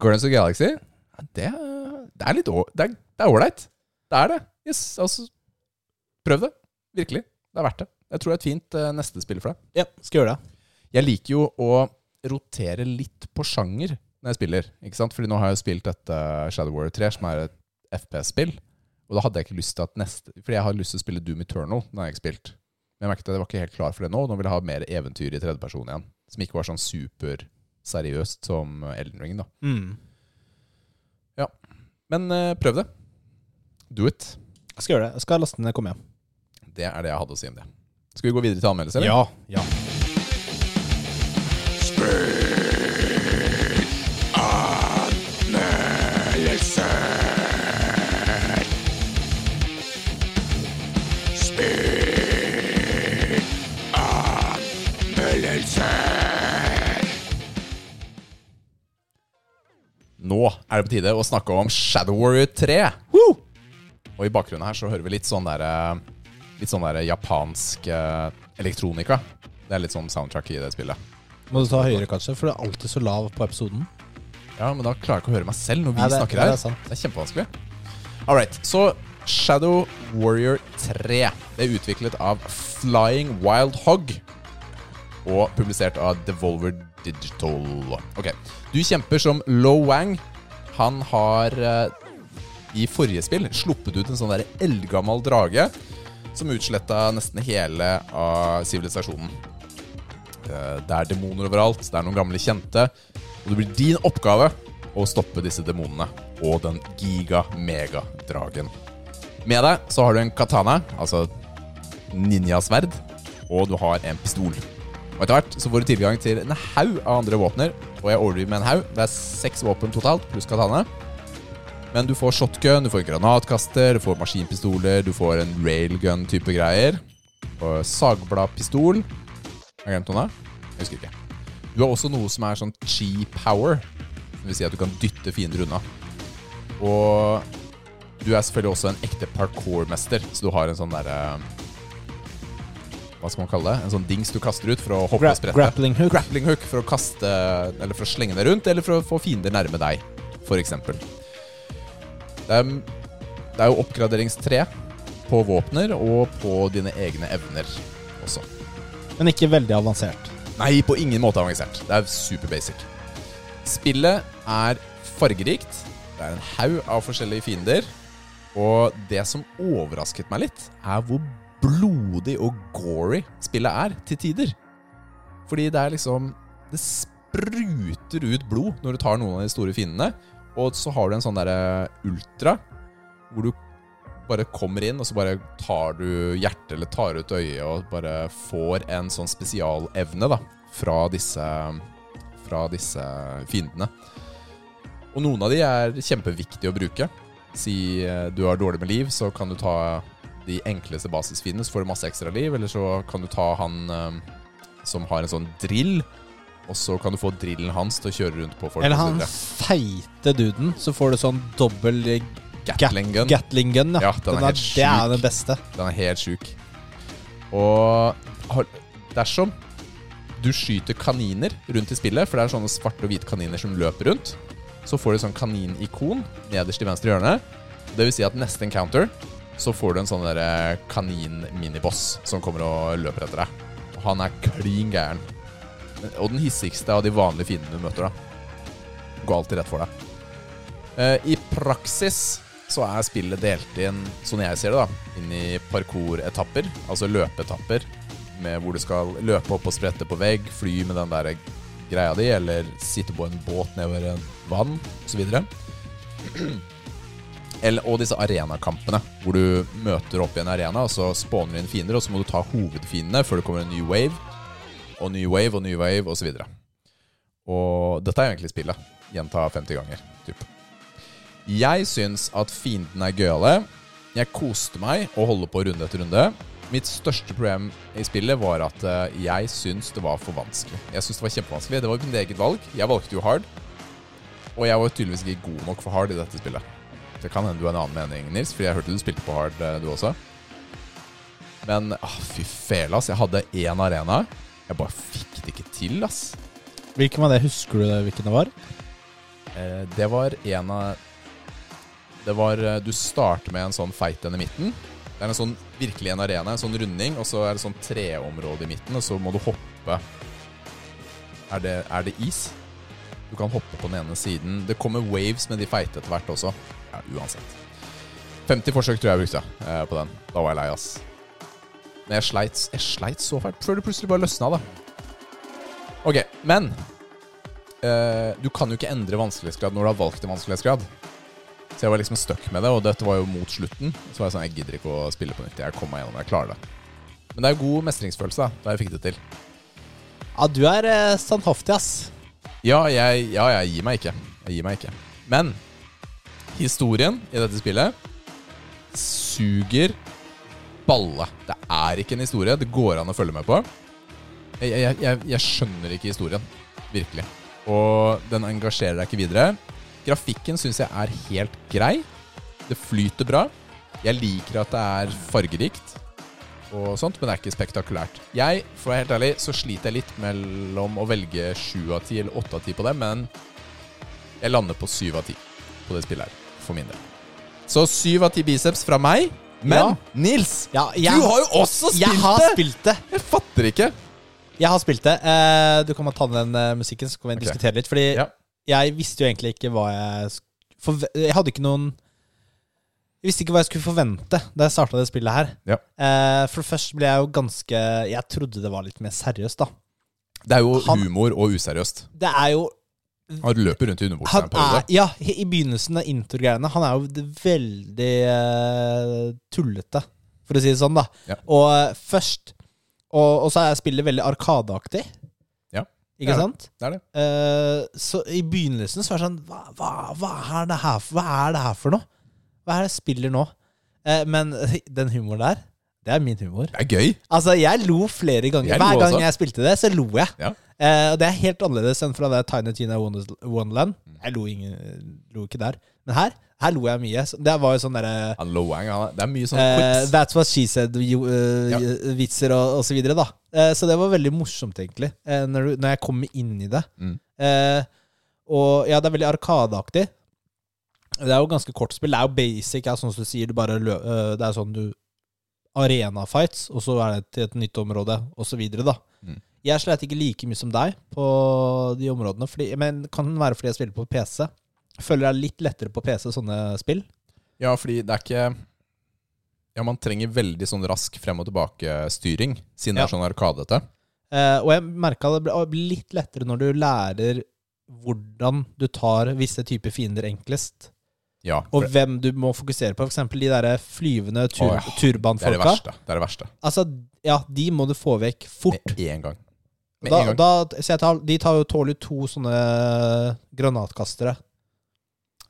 Guardians of Galaxy det, det er litt Det er det er. Det er det. Yes, altså, prøv det. Virkelig. Det er verdt det. Jeg tror det er et fint eh, neste spill for deg. Ja, skal gjøre det. Jeg liker jo å rotere litt på sjanger når jeg spiller. Ikke sant? Fordi nå har jeg spilt dette Shadow Warrior 3, som er et FPS-spill. Og da hadde jeg ikke lyst til at neste Fordi jeg har lyst til å spille Doom Eternal. Har jeg ikke spilt. Men jeg merket at jeg var ikke helt klar for det nå. Nå vil jeg ha mer eventyr i tredjeperson igjen. Som ikke var sånn superseriøst som Elden Ring. da Mm. Men eh, prøv det. Do it. Jeg skal gjøre det. Jeg skal laste ned, kommer hjem. Det er det jeg hadde å si om det. Skal vi gå videre til anmeldelse? eller? Ja. ja. Nå er det på tide å snakke om Shadow Warrior 3. Woo! Og i bakgrunnen her så hører vi litt sånn der, Litt sånn der japansk eh, elektronika. Det er litt sånn soundtrack i det spillet. Må du ta høyere, kanskje, for du er alltid så lav på episoden. Ja, men da klarer jeg ikke å høre meg selv når vi Nei, det- snakker her. det er. Det er kjempevanskelig. All right, så Shadow Warrior 3 Det er utviklet av Flying Wild Hog og publisert av Devolver Digital. Ok, Du kjemper som Lo Wang. Han har eh, i forrige spill sluppet ut en sånn der eldgammel drage som utsletta nesten hele av sivilisasjonen. Eh, Det er demoner overalt, det er noen gamle kjente. Og det blir din oppgave å stoppe disse demonene og den giga-mega-dragen. Med deg så har du en katana, altså ninjasverd, og du har en pistol. Og etter hvert så får du tilgang til en haug av andre våpner, og jeg overdriver med en haug. Det er seks våpen totalt, pluss katane. Men du får shotgun, du får en granatkaster, du får maskinpistoler, du får en railgun-type greier. Og sagbladpistol. Har jeg glemt noe der? Jeg husker ikke. Du har også noe som er sånn chi power. Som vil si at du kan dytte fiender unna. Og du er selvfølgelig også en ekte parkour-mester, så du har en sånn derre Hva skal man kalle det? En sånn dings du kaster ut for å hoppe Gra sprette. grappling hook. Grappling hook for å kaste Eller for å slenge deg rundt, eller for å få fiender nærme deg, f.eks. Det er, det er jo oppgraderingstre på våpner og på dine egne evner også. Men ikke veldig avansert. Nei, på ingen måte avansert. Det er super basic. Spillet er fargerikt. Det er en haug av forskjellige fiender. Og det som overrasket meg litt, er hvor blodig og gory spillet er til tider. Fordi det er liksom Det spruter ut blod når du tar noen av de store fiendene. Og så har du en sånn derre ultra, hvor du bare kommer inn, og så bare tar du hjertet eller tar ut øyet og bare får en sånn spesialevne da, fra disse, fra disse fiendene. Og noen av de er kjempeviktige å bruke. Si eh, du har dårlig med liv, så kan du ta de enkleste basisfiendene, så får du masse ekstra liv. Eller så kan du ta han eh, som har en sånn drill, og så kan du få drillen hans til å kjøre rundt på folk. Eller han feite duden, så får du sånn dobbel Gatling gun. Gatling gun. Ja, Ja, den er helt Det er den beste. Den er helt sjuk. Og dersom du skyter kaniner rundt i spillet, for det er sånne svarte og hvite kaniner som løper rundt, så får du sånn kaninikon nederst i venstre hjørne. Det vil si at neste encounter så får du en sånn der kanin-miniboss som kommer og løper etter deg. Og han er klin gæren. Og den hissigste av de vanlige fiendene du møter, da. Går alltid rett for deg. Eh, I praksis så er spillet delt inn, sånn jeg ser det, da, inn i parkour-etapper. Altså løpeetapper, hvor du skal løpe opp og sprette på vegg, fly med den der greia di, eller sitte på en båt nedover en vann, osv. Eller, og disse arenakampene, hvor du møter opp i en arena, og så spawner du inn fiender, og så må du ta hovedfiendene før det kommer en ny wave, og ny wave og ny wave, osv. Og, og dette er egentlig spillet. Gjenta 50 ganger. Typ. Jeg syns at fiendene er gøyale. Jeg koste meg å holde på runde etter runde. Mitt største problem i spillet var at eh, jeg syns det var for vanskelig. Jeg synes Det var kjempevanskelig Det var mitt eget valg. Jeg valgte jo hard. Og jeg var tydeligvis ikke god nok for hard i dette spillet. Det kan hende du har en annen mening, Nils, Fordi jeg hørte du spilte på hard, eh, du også. Men ah, fy fela, ass. Jeg hadde én arena. Jeg bare fikk det ikke til, ass. Hvilken var det? Husker du det, hvilken det var? Eh, det var en av Det var eh, Du starter med en sånn fight en i midten. Det er en sånn virkelig en arena, en sånn runding, og så er det sånn treområde i midten, og så må du hoppe Er det, er det is? Du kan hoppe på den ene siden. Det kommer waves med de feite etter hvert også. Ja, uansett. 50 forsøk tror jeg jeg brukte eh, på den. Da var jeg lei, ass. Men jeg sleit, jeg sleit så fælt før det plutselig bare løsna, da. Ok, men uh, du kan jo ikke endre vanskelighetsgrad når du har valgt en vanskelighetsgrad. Så jeg var liksom stuck med det, og dette var jo mot slutten. Så var jeg sånn, jeg gidder ikke å spille på nytt. Jeg kommer meg gjennom, jeg klarer det. Men det er god mestringsfølelse, da, da jeg fikk det til. Ja, du er eh, standhaftig, ass. Ja, jeg, ja, jeg gir meg ikke. Jeg gir meg ikke. Men historien i dette spillet suger balle. Det er ikke en historie det går an å følge med på. Jeg, jeg, jeg, jeg skjønner ikke historien. Virkelig. Og den engasjerer deg ikke videre. Grafikken syns jeg er helt grei. Det flyter bra. Jeg liker at det er fargerikt, og sånt, men det er ikke spektakulært. Jeg, for å være helt ærlig, så sliter jeg litt mellom å velge sju av ti eller åtte av ti på det, men jeg lander på syv av ti på det spillet her, for min del. Så syv av ti biceps fra meg. Men. Nils, Ja, jeg, du har jo også spilt jeg har det! spilt det. Jeg fatter ikke. Jeg har spilt det. Eh, du kan bare ta ned den eh, musikken, så kan vi diskutere litt. Fordi Ja. jeg visste jo egentlig ikke hva jeg sk- forve- Jeg hadde ikke noen Jeg visste ikke hva jeg skulle forvente da jeg starta det spillet her. Ja. Eh, for først ble jeg jo ganske Jeg trodde det var litt mer seriøst, da. Det er jo Han- humor og useriøst. Det er jo Han løper rundt i underbuksa en periode. er, Ja, i begynnelsen av introgreiene. Han er jo veldig uh, tullete, for å si det sånn, da. Ja. Og uh, først Og, og så er spillet veldig arkadeaktig. Ja, Ikke det er det. sant? Det er det. Uh, så i begynnelsen så var det sånn hva, hva, hva, er det her, for- hva er det her for noe? Hva er det jeg spiller nå? Men den humoren der, det er min humor. Det er gøy. Altså, jeg lo flere ganger. Jeg Hver gang også. jeg spilte det, så lo jeg. Ja. Eh, det er helt annerledes enn fra det Tiny Tina Wonder- Wonderland. Mm. Jeg lo, ingen, lo ikke der. Men her, her lo jeg mye. Det var jo sånn derre Han lo en gang. Det er mye sånn eh. That's what she said, jo, uh, Ja. vitser og, og så videre, da. Uh, så det var veldig morsomt, egentlig, eh, når, du, når jeg kom inn i det. Mm. Eh, og ja, det er veldig arkadeaktig. Det er jo ganske kort spill. Det er jo basic, ja, sånn som du sier. Du bare lø eh, det er sånn du Arena fights, og så er det til et nytt område, og så videre, da. Jeg slet ikke like mye som deg på de områdene, fordi, men kan være fordi jeg spiller på PC. Føler er litt lettere på PC, sånne spill. Ja, fordi det er ikke Ja, man trenger veldig sånn rask frem og tilbake-styring, siden det er sånn arkadete. Eh, og jeg merka det blir litt lettere når du lærer hvordan du tar visse typer fiender enklest. Ja, Og hvem du må fokusere på. F.eks. de der flyvende tur oh, ja. det er det verste. Det er det verste. Altså, ja, de må du få vekk fort. Med en gang. Da, da, tar, de tar jo tåler to sånne granatkastere.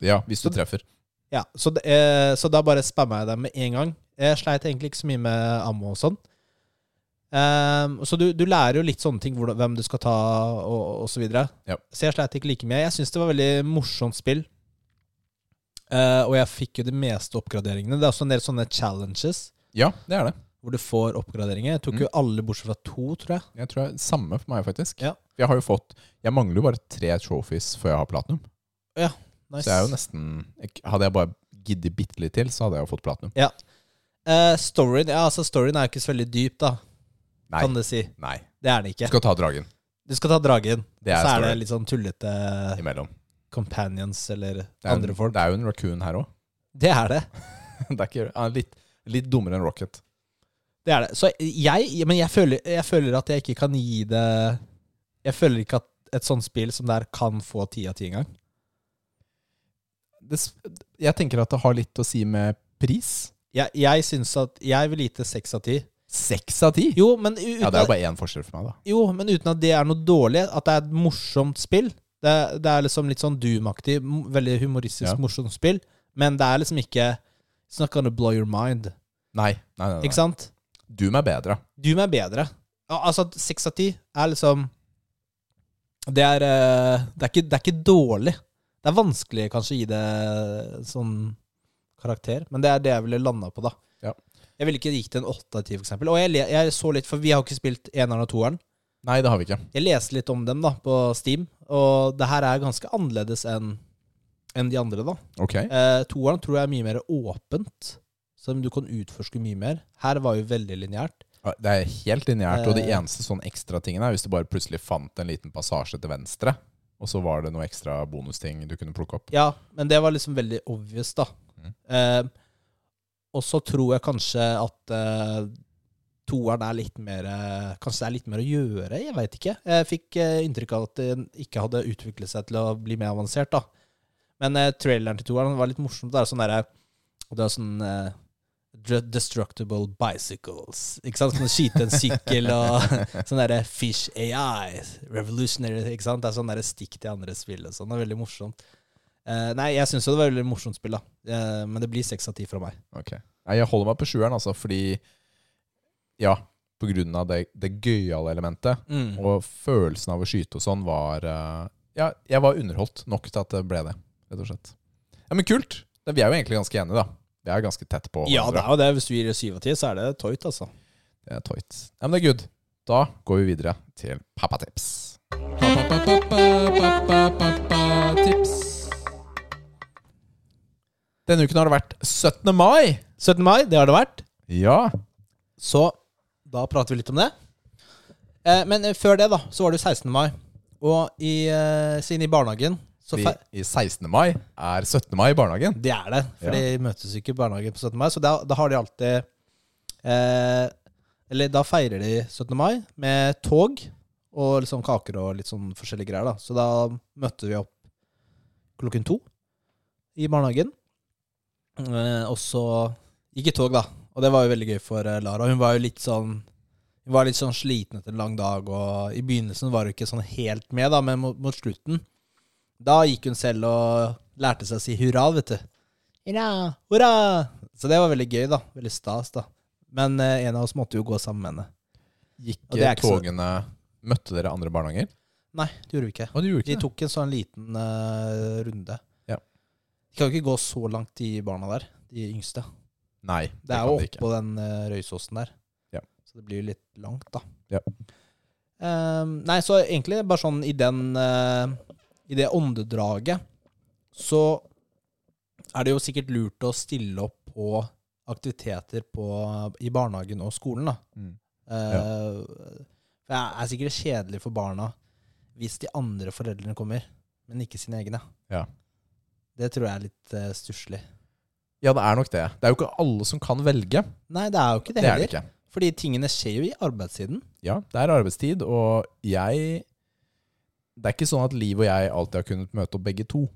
Ja, hvis du treffer. Ja, så, det, eh, så da bare spamma jeg dem med en gang. Jeg sleit egentlig ikke så mye med ammo og sånn. Um, så du, du lærer jo litt sånne ting, hvordan, hvem du skal ta, og, og så videre. Ja. Så jeg sleit ikke like mye. Jeg syns det var veldig morsomt spill. Uh, og jeg fikk jo de meste oppgraderingene. Det er også en del sånne challenges Ja, det er det. Hvor du får oppgraderinger. Jeg tok Mm. jo alle bortsett fra to, tror jeg. Jeg tror det er Samme for meg, faktisk. Ja. Jeg har jo fått Jeg mangler jo bare tre trophies før jeg har platinum. Ja, Nice. Så jeg er jo nesten Hadde jeg bare giddet bitte litt til, så hadde jeg jo fått platinum. Eh, storyen, ja, altså storyen er jo ikke så veldig dyp, da, Nei. kan du si. nei. Det er den ikke. Du skal ta dragen Du skal ta dragen, Det er så er story. det litt sånn tullete imellom. companions eller er, andre en, folk. det er jo en raccoon her òg. Det er det. Det er ikke, litt, litt dummere enn Rocket. Det er det. Så jeg, men jeg føler, jeg føler at jeg ikke kan gi det Jeg føler ikke at et sånt spill som det her kan få ti av ti engang. Det, jeg tenker at det har litt å si med pris. Jeg, jeg syns at Jeg vil gi det seks av ti. Seks av ti? Jo, men uten, Ja, det er jo at, bare én forskjell for meg, da. jo, men uten at det er noe dårlig. At det er et morsomt spill. Det, det er liksom litt sånn Doom-aktig. Veldig humoristisk, Ja. morsomt spill. Men det er liksom ikke It's not gonna blow your mind. Nei, nei, nei, Ikke sant? Doom meg bedre. Du meg bedre. Altså, seks av ti er liksom Det er, eh, det, er ikke, det er ikke dårlig. Det er vanskelig kanskje å gi det sånn karakter, men det er det jeg ville landa på, da. Ja. Jeg ville ikke gitt en åtte av ti, for eksempel. Og jeg, jeg så litt, for vi har ikke spilt eneren og toeren. Nei, det har vi ikke. Jeg leste litt om dem da, på Steam, og det her er ganske annerledes enn enn de andre, da. Ok. Eh, toeren tror jeg er mye mer åpent, så du kan utforske mye mer. Her var jo veldig lineært. Det er helt lineært, og det Eh. eneste sånn ekstra tingene er hvis du bare plutselig fant en liten passasje til venstre, og så var det noen ekstra bonusting du kunne plukke opp. Ja, men det var liksom veldig obvious, da. Mm. Eh, og så tror jeg kanskje at eh, toeren er litt mer eh, Kanskje det er litt mer å gjøre? Jeg veit ikke. Jeg fikk eh, inntrykk av at det ikke hadde utviklet seg til å bli mer avansert, da. Men eh, traileren til toeren var litt morsomt. Det er sånn derre Det er sånn Destructible bicycles. Ikke sant? Sånn skyte en sykkel og sånn derre Fish AI. Revolutionary. Ikke sant? Det er sånn derre stikk til andre spill og sånn. Det er veldig morsomt. Eh, nei, jeg syns det var veldig morsomt spill, da. Eh, men det blir seks av ti fra meg. Ok. Nei, jeg holder meg på sjueren, altså, fordi Ja, på grunn av det, det gøyale elementet. Og følelsen av å skyte og sånn var eh, Ja, jeg var underholdt nok til at det ble det, rett og slett. Ja, Men kult! Vi er jo egentlig ganske enige, da. Vi er ganske tett på Ja, det er jo det. Hvis du gir det syv av ti, så er det toit, altså. Det er tøyt. Ja, men det er good. Da går vi videre til pappatips. Tips. Denne uken har det vært 17. mai. 17. mai, det har det vært. Ja. Så da prater vi litt om det. Eh, men før det, da, så var det 16. mai. Og i, eh, siden i barnehagen Vi, I 16. mai er 17. mai i barnehagen. Det er det, for de møtes ikke i barnehagen på 17. mai. Så da, da har de alltid eh, Eller da feirer de 17. mai med tog og sånn kaker og litt sånn forskjellige greier. da Så da møtte vi opp klokken to i barnehagen. Eh, og så gikk i tog, da. Og Og det var jo veldig gøy for eh, Lara. Hun var jo litt sånn Hun var litt sånn sliten etter en lang dag, og i begynnelsen var hun ikke sånn helt med, da, men mot, mot slutten Da gikk hun selv og lærte seg å si hurra, vet du. Hurra, hurra! Så det var veldig gøy, da. Veldig stas, da. Men eh, en av oss måtte jo gå sammen med henne. Gikk Og det er ikke så- togene Møtte dere andre barnehager? Nei, det gjorde vi ikke. Å, du gjorde Vi ikke det? tok en sånn liten eh, runde. Ja. De kan jo ikke gå så langt, de barna der. De yngste. Nei, Det er jo kan de ikke. oppå den uh, røysåsen der. Ja. Så det blir jo litt langt, da. Ja. Ehm, nei, så egentlig bare sånn i den eh, I det åndedraget så er det jo sikkert lurt å stille opp på aktiviteter på, i barnehagen og skolen, da. Mm. Eh, For det er sikkert kjedelig for barna hvis de andre foreldrene kommer, men ikke sine egne. Ja. Det tror jeg er litt uh, stusslig. Ja, det er nok det. Det er jo ikke alle som kan velge. Nei, det er jo ikke det, Det er heller. det ikke. Fordi tingene skjer jo i arbeidstiden. Ja, det er arbeidstid, og jeg Det er ikke sånn at Liv og jeg alltid har kunnet møte opp begge to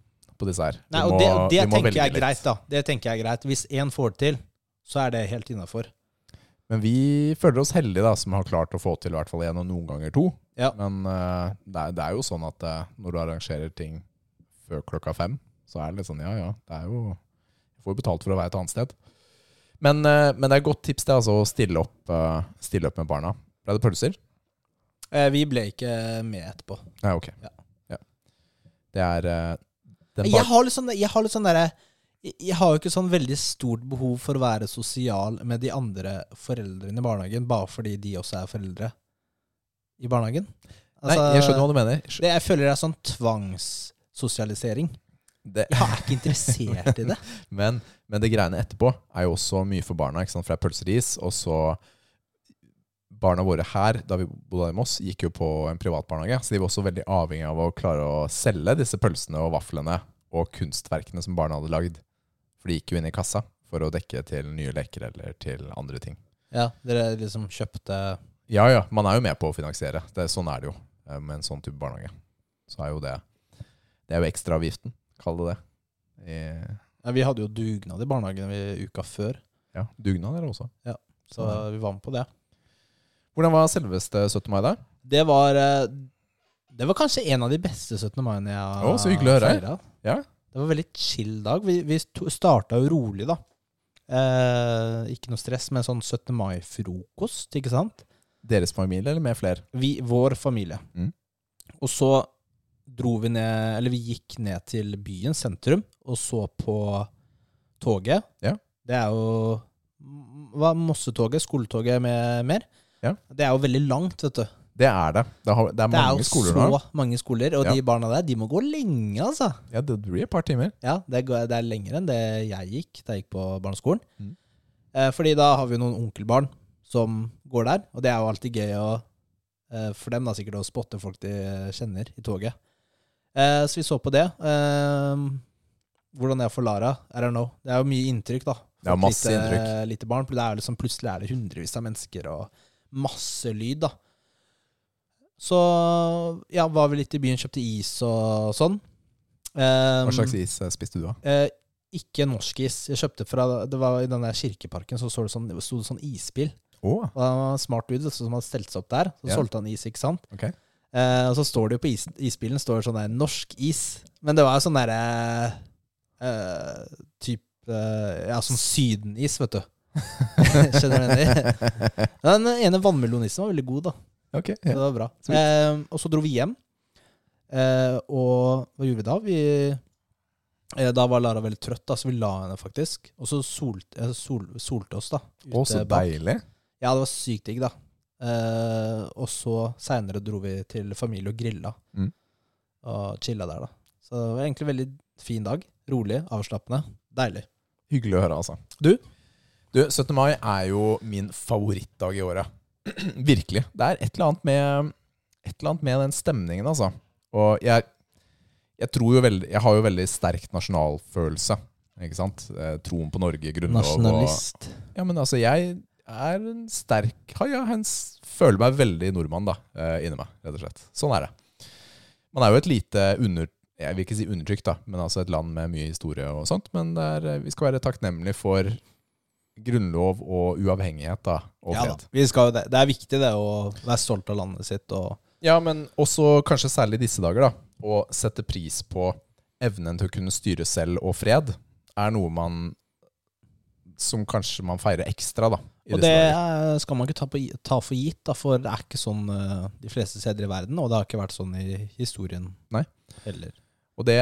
på disse her. Nei, og må- det, det tenker jeg er greit, da. Det tenker jeg er greit. Hvis én får det til, så er det helt innafor. Men vi føler oss heldige da, som har klart å få til i hvert fall én og noen ganger to. Ja. Men uh, det, er, det er jo sånn at uh, når du arrangerer ting før klokka fem, så er det litt sånn ja ja, det er jo Du får jo betalt for å være et annet sted. Men, uh, men det er et godt tips det altså å stille opp, stille opp med barna. Ble det pølser? Eh, vi ble ikke med etterpå. Nei, ok. Ja. Ja. Det er eh, den Jeg har litt sånn, jeg har litt sånn derre jeg- har jo ikke sånn veldig stort behov for å være sosial med de andre foreldrene i barnehagen, bare fordi de også er foreldre i barnehagen. Nei, jeg skjønner hva du mener. Jeg, det, Jeg føler det er sånn tvangssosialisering. Det, Jeg er ikke interessert i det. Men, men det greiene etterpå er jo også mye for barna. ikke sant? For det er pølseris, og så Barna våre her, da vi bodde i Moss, gikk jo på en privat barnehage. Så de var også veldig avhengig av å klare å selge disse pølsene og vaflene og kunstverkene som barna hadde lagd. For de gikk jo inn i kassa for å dekke til nye leker eller til andre ting. Ja, Dere liksom kjøpte Ja ja, man er jo med på å finansiere. Det, sånn er det jo eh, med en sånn type barnehage. Så er jo det Det er jo ekstraavgiften, kall det det. I, ja, Vi hadde jo dugnad i barnehagen uka før, ja, dugnad er det også. så vi var med på det. Hvordan var selveste 17. mai, da? Det var eh, Det var kanskje en av de beste 17. mai-ene jeg har Å, så hyggelig å høre. Ja. Det var en veldig chill dag. Vi, vi starta jo rolig, da. Eh, ikke noe stress, men sånn 17. mai-frokost, ikke sant? Deres familie, eller med flere? Vi, vår familie. Mm. Og så dro vi ned Eller vi gikk ned til byen, sentrum, og så på toget. Ja. Det er jo Hva Mossetoget? Skoletoget med mer? Ja. Det er jo veldig langt, vet du. Det er det. Det, har, det er Det er jo skoler så nå. mange skoler, og Ja. de barna der, de må gå lenge, altså. Ja, det blir et par timer. Ja, det, går, det er lenger enn det jeg gikk da jeg gikk på barneskolen. Mm. Eh, fordi da har vi noen onkelbarn som går der, og det er jo alltid gøy å, eh, for dem da sikkert å spotte folk de kjenner i toget. Eh, så vi så på det. Eh, hvordan det er for Lara, I don't know. Det er jo mye inntrykk, da. For Ja, masse lite, inntrykk. lite barn. Det er liksom, plutselig er det hundrevis av mennesker og masse lyd, da. Så ja, var vi litt i byen, kjøpte is og sånn. Um, Hva slags is eh, spiste du, da? Uh, ikke norsk is. Jeg kjøpte fra Det var I den der kirkeparken så, så det sånn, sto det sånn isbil. Oh. Og det var en smart dude som hadde stelt seg opp der. Så yeah. solgte han is, ikke sant. Okay. Uh, og så står det jo på is, isbilen står det sånn der 'norsk is'. Men det var jo sånn derre uh, Typ uh, Ja, sånn sydenis, vet du. Skjønner du det? Den ene vannmelonisen var veldig god, da. Ok, Så det var bra. Eh, og så dro vi hjem. Eh, og hva gjorde vi da? Vi, eh, da var Lara veldig trøtt, da, så vi la henne faktisk. Og så solte, eh, sol, solte oss, da. Å, så bak. deilig. Ja, det var sykt digg, da. Eh, og så seinere dro vi til familie og grilla. Mm. Og chilla der, da. Så det var egentlig en veldig fin dag. Rolig, avslappende. Deilig. Hyggelig å høre, altså. Du? Du, 17. mai er jo min favorittdag i året. Virkelig. Det er et eller annet med Et eller annet med den stemningen, altså. Og jeg, jeg tror jo veldig Jeg har jo veldig sterk nasjonalfølelse. Ikke sant? Eh, Troen på Norge, grunnlov og Nasjonalist. Ja, men altså, jeg er en sterk ja, ja, jeg føler meg veldig nordmann, da, eh, inni meg, rett og slett. Sånn er det. Man er jo et lite under... Jeg vil ikke si undertrykt, da, men altså et land med mye historie og sånt. Men er, eh, vi skal være takknemlige for grunnlov og uavhengighet da, og Ja da. fred. Vi skal, det. er viktig det å være stolt av landet sitt. Og, Ja, men også kanskje særlig i disse dager, da. Å sette pris på evnen til å kunne styre selv og fred, er noe man Som kanskje man feirer ekstra, da. Og det er- skal man ikke ta, på, ta for gitt, da, for det er ikke sånn eh, de fleste steder i verden. Og det har ikke vært sånn i historien Nei. heller. Og det,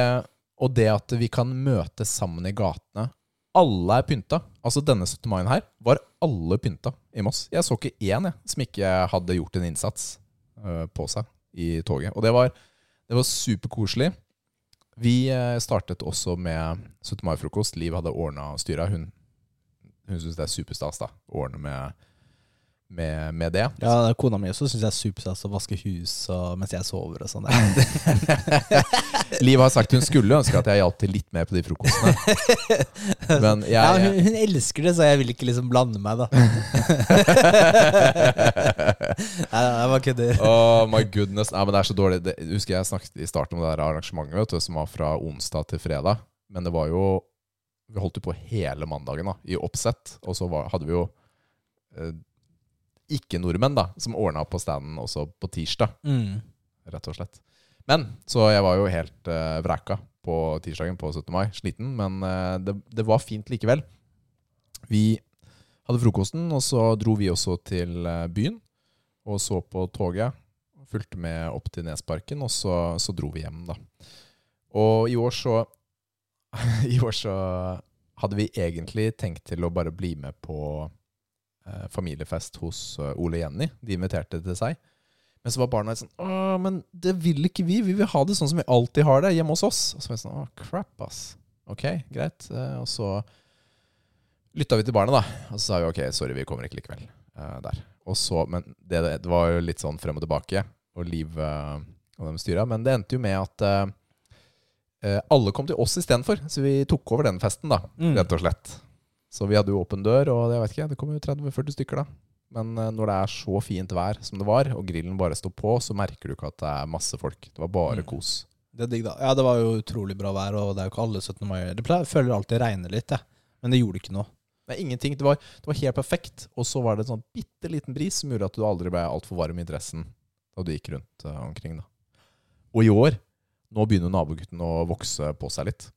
og det at vi kan møtes sammen i gatene Alle er pynta. Altså Denne 17. mai her var alle pynta i Moss. Jeg så ikke én jeg, som ikke hadde gjort en innsats uh, på seg i toget. Og det var, var superkoselig. Vi øh, startet også med 17. mai-frokost. Liv hadde ordna og styra. Hun, hun syns det er superstas å ordne med, med, med det. Ja, Kona mi også syns jeg er superstas å vaske hus og, mens jeg sover og sånn. Liv har sagt hun skulle ønske at jeg hjalp til litt mer på de frokostene. Men jeg, ja, hun, hun elsker det, så jeg vil ikke liksom blande meg, da. Nei, jeg bare kødder. Oh my goodness. Nei, men det er så dårlig. Det, husker jeg snakket i starten om det der arrangementet vet du, som var fra onsdag til fredag. Men det var jo Vi holdt jo på hele mandagen da, i oppsett. Og så var, hadde vi jo eh, ikke-nordmenn da, som ordna på standen også på tirsdag, Mm. rett og slett. Men, så jeg var jo helt uh, vraka på tirsdagen på 17. mai. Sliten, men uh, det, det var fint likevel. Vi hadde frokosten, og så dro vi også til uh, byen og så på toget. Fulgte med opp til Nesparken, og så, så dro vi hjem, da. Og i år så I år så hadde vi egentlig tenkt til å bare bli med på eh, familiefest hos eh, Ole Jenny. De inviterte til seg. Men så var barna sånn Å, men det vil ikke vi. Vi vil ha det sånn som vi alltid har det hjemme hos oss. Og så var jeg sånn Å, crap, ass. Ok, greit. Eh, og så lytta vi til barna, da. Og så sa vi ok, sorry, vi kommer ikke likevel. Uh, der. Og så, men det, det var jo litt sånn frem og tilbake, og Liv uh, og dem styra. Men det endte jo med at uh, eh, alle kom til oss istedenfor. Så vi tok over den festen, da, Mm. rett og slett. Så vi hadde jo åpen dør, og jeg vet ikke, det kom jo 30-40 stykker, da. Men eh, når det er så fint vær som det var, og grillen bare står på, så merker du ikke at det er masse folk. Det var bare Mm. kos. Det er digg, da. Ja, det var jo utrolig bra vær, og det er jo ikke alle 17. mai Det pleier, føler alltid regner litt, jeg. Men det gjorde ikke noe. Nei, ingenting. Det var, det var helt perfekt. Og så var det en sånn bitte liten bris som gjorde at du aldri ble altfor varm i dressen da du gikk rundt uh, omkring. da. Og i år, nå begynner nabogutten å vokse på seg litt.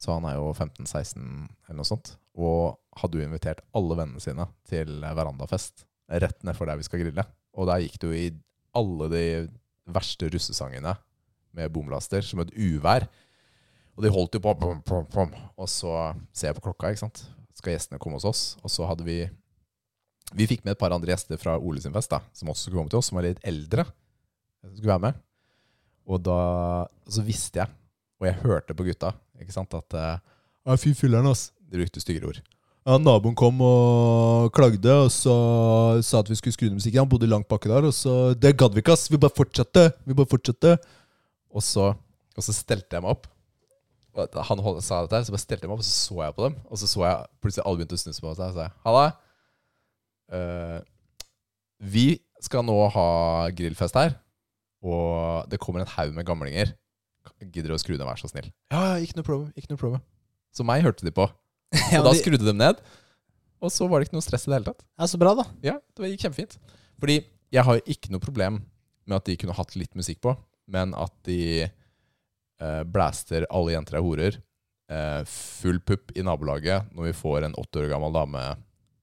Så han er jo 15-16 eller noe sånt. Og hadde jo invitert alle vennene sine til verandafest rett nedfor der vi skal grille. Og der gikk det jo i alle de verste russesangene med bomlaster som et uvær. Og de holdt jo på, pom, pom, pom. og så ser jeg på klokka, ikke sant. Skal gjestene komme hos oss? Og så hadde vi Vi fikk med et par andre gjester fra Ole sin fest, da, som også skulle komme til oss, som var litt eldre. Som skulle være med. Og da så visste jeg, og jeg hørte på gutta, ikke sant, at eh, «Ja, Fy fyller'n, ass. De brukte styggere ord. Ja, Naboen kom og klagde og så sa at vi skulle skru ned musikken. Han bodde langt bakke der, og så Det gadd vi ikke, ass! Vi bare fortsatte! Vi bare fortsatte. Og så, og så stelte jeg meg opp. Og han holdt, sa dette, så bare stelte jeg meg opp, og så så jeg på dem. Og så så jeg plutselig alle begynte å snuse på seg. Og så sa halla. Uh, vi skal nå ha grillfest her, og det kommer en haug med gamlinger. Gidder du å skru ned, vær så snill? Ja, ja, ikke noe problem. Ikke noe problem. Så meg hørte de på. Ja, Og da de- skrudde de ned. Og så var det ikke noe stress i det hele tatt. Ja, så bra, da. Ja, det gikk kjempefint. Fordi jeg har jo ikke noe problem med at de kunne hatt litt musikk på, men at de eh, blaster 'alle jenter er horer', eh, full pupp i nabolaget når vi får en åtte år gammel dame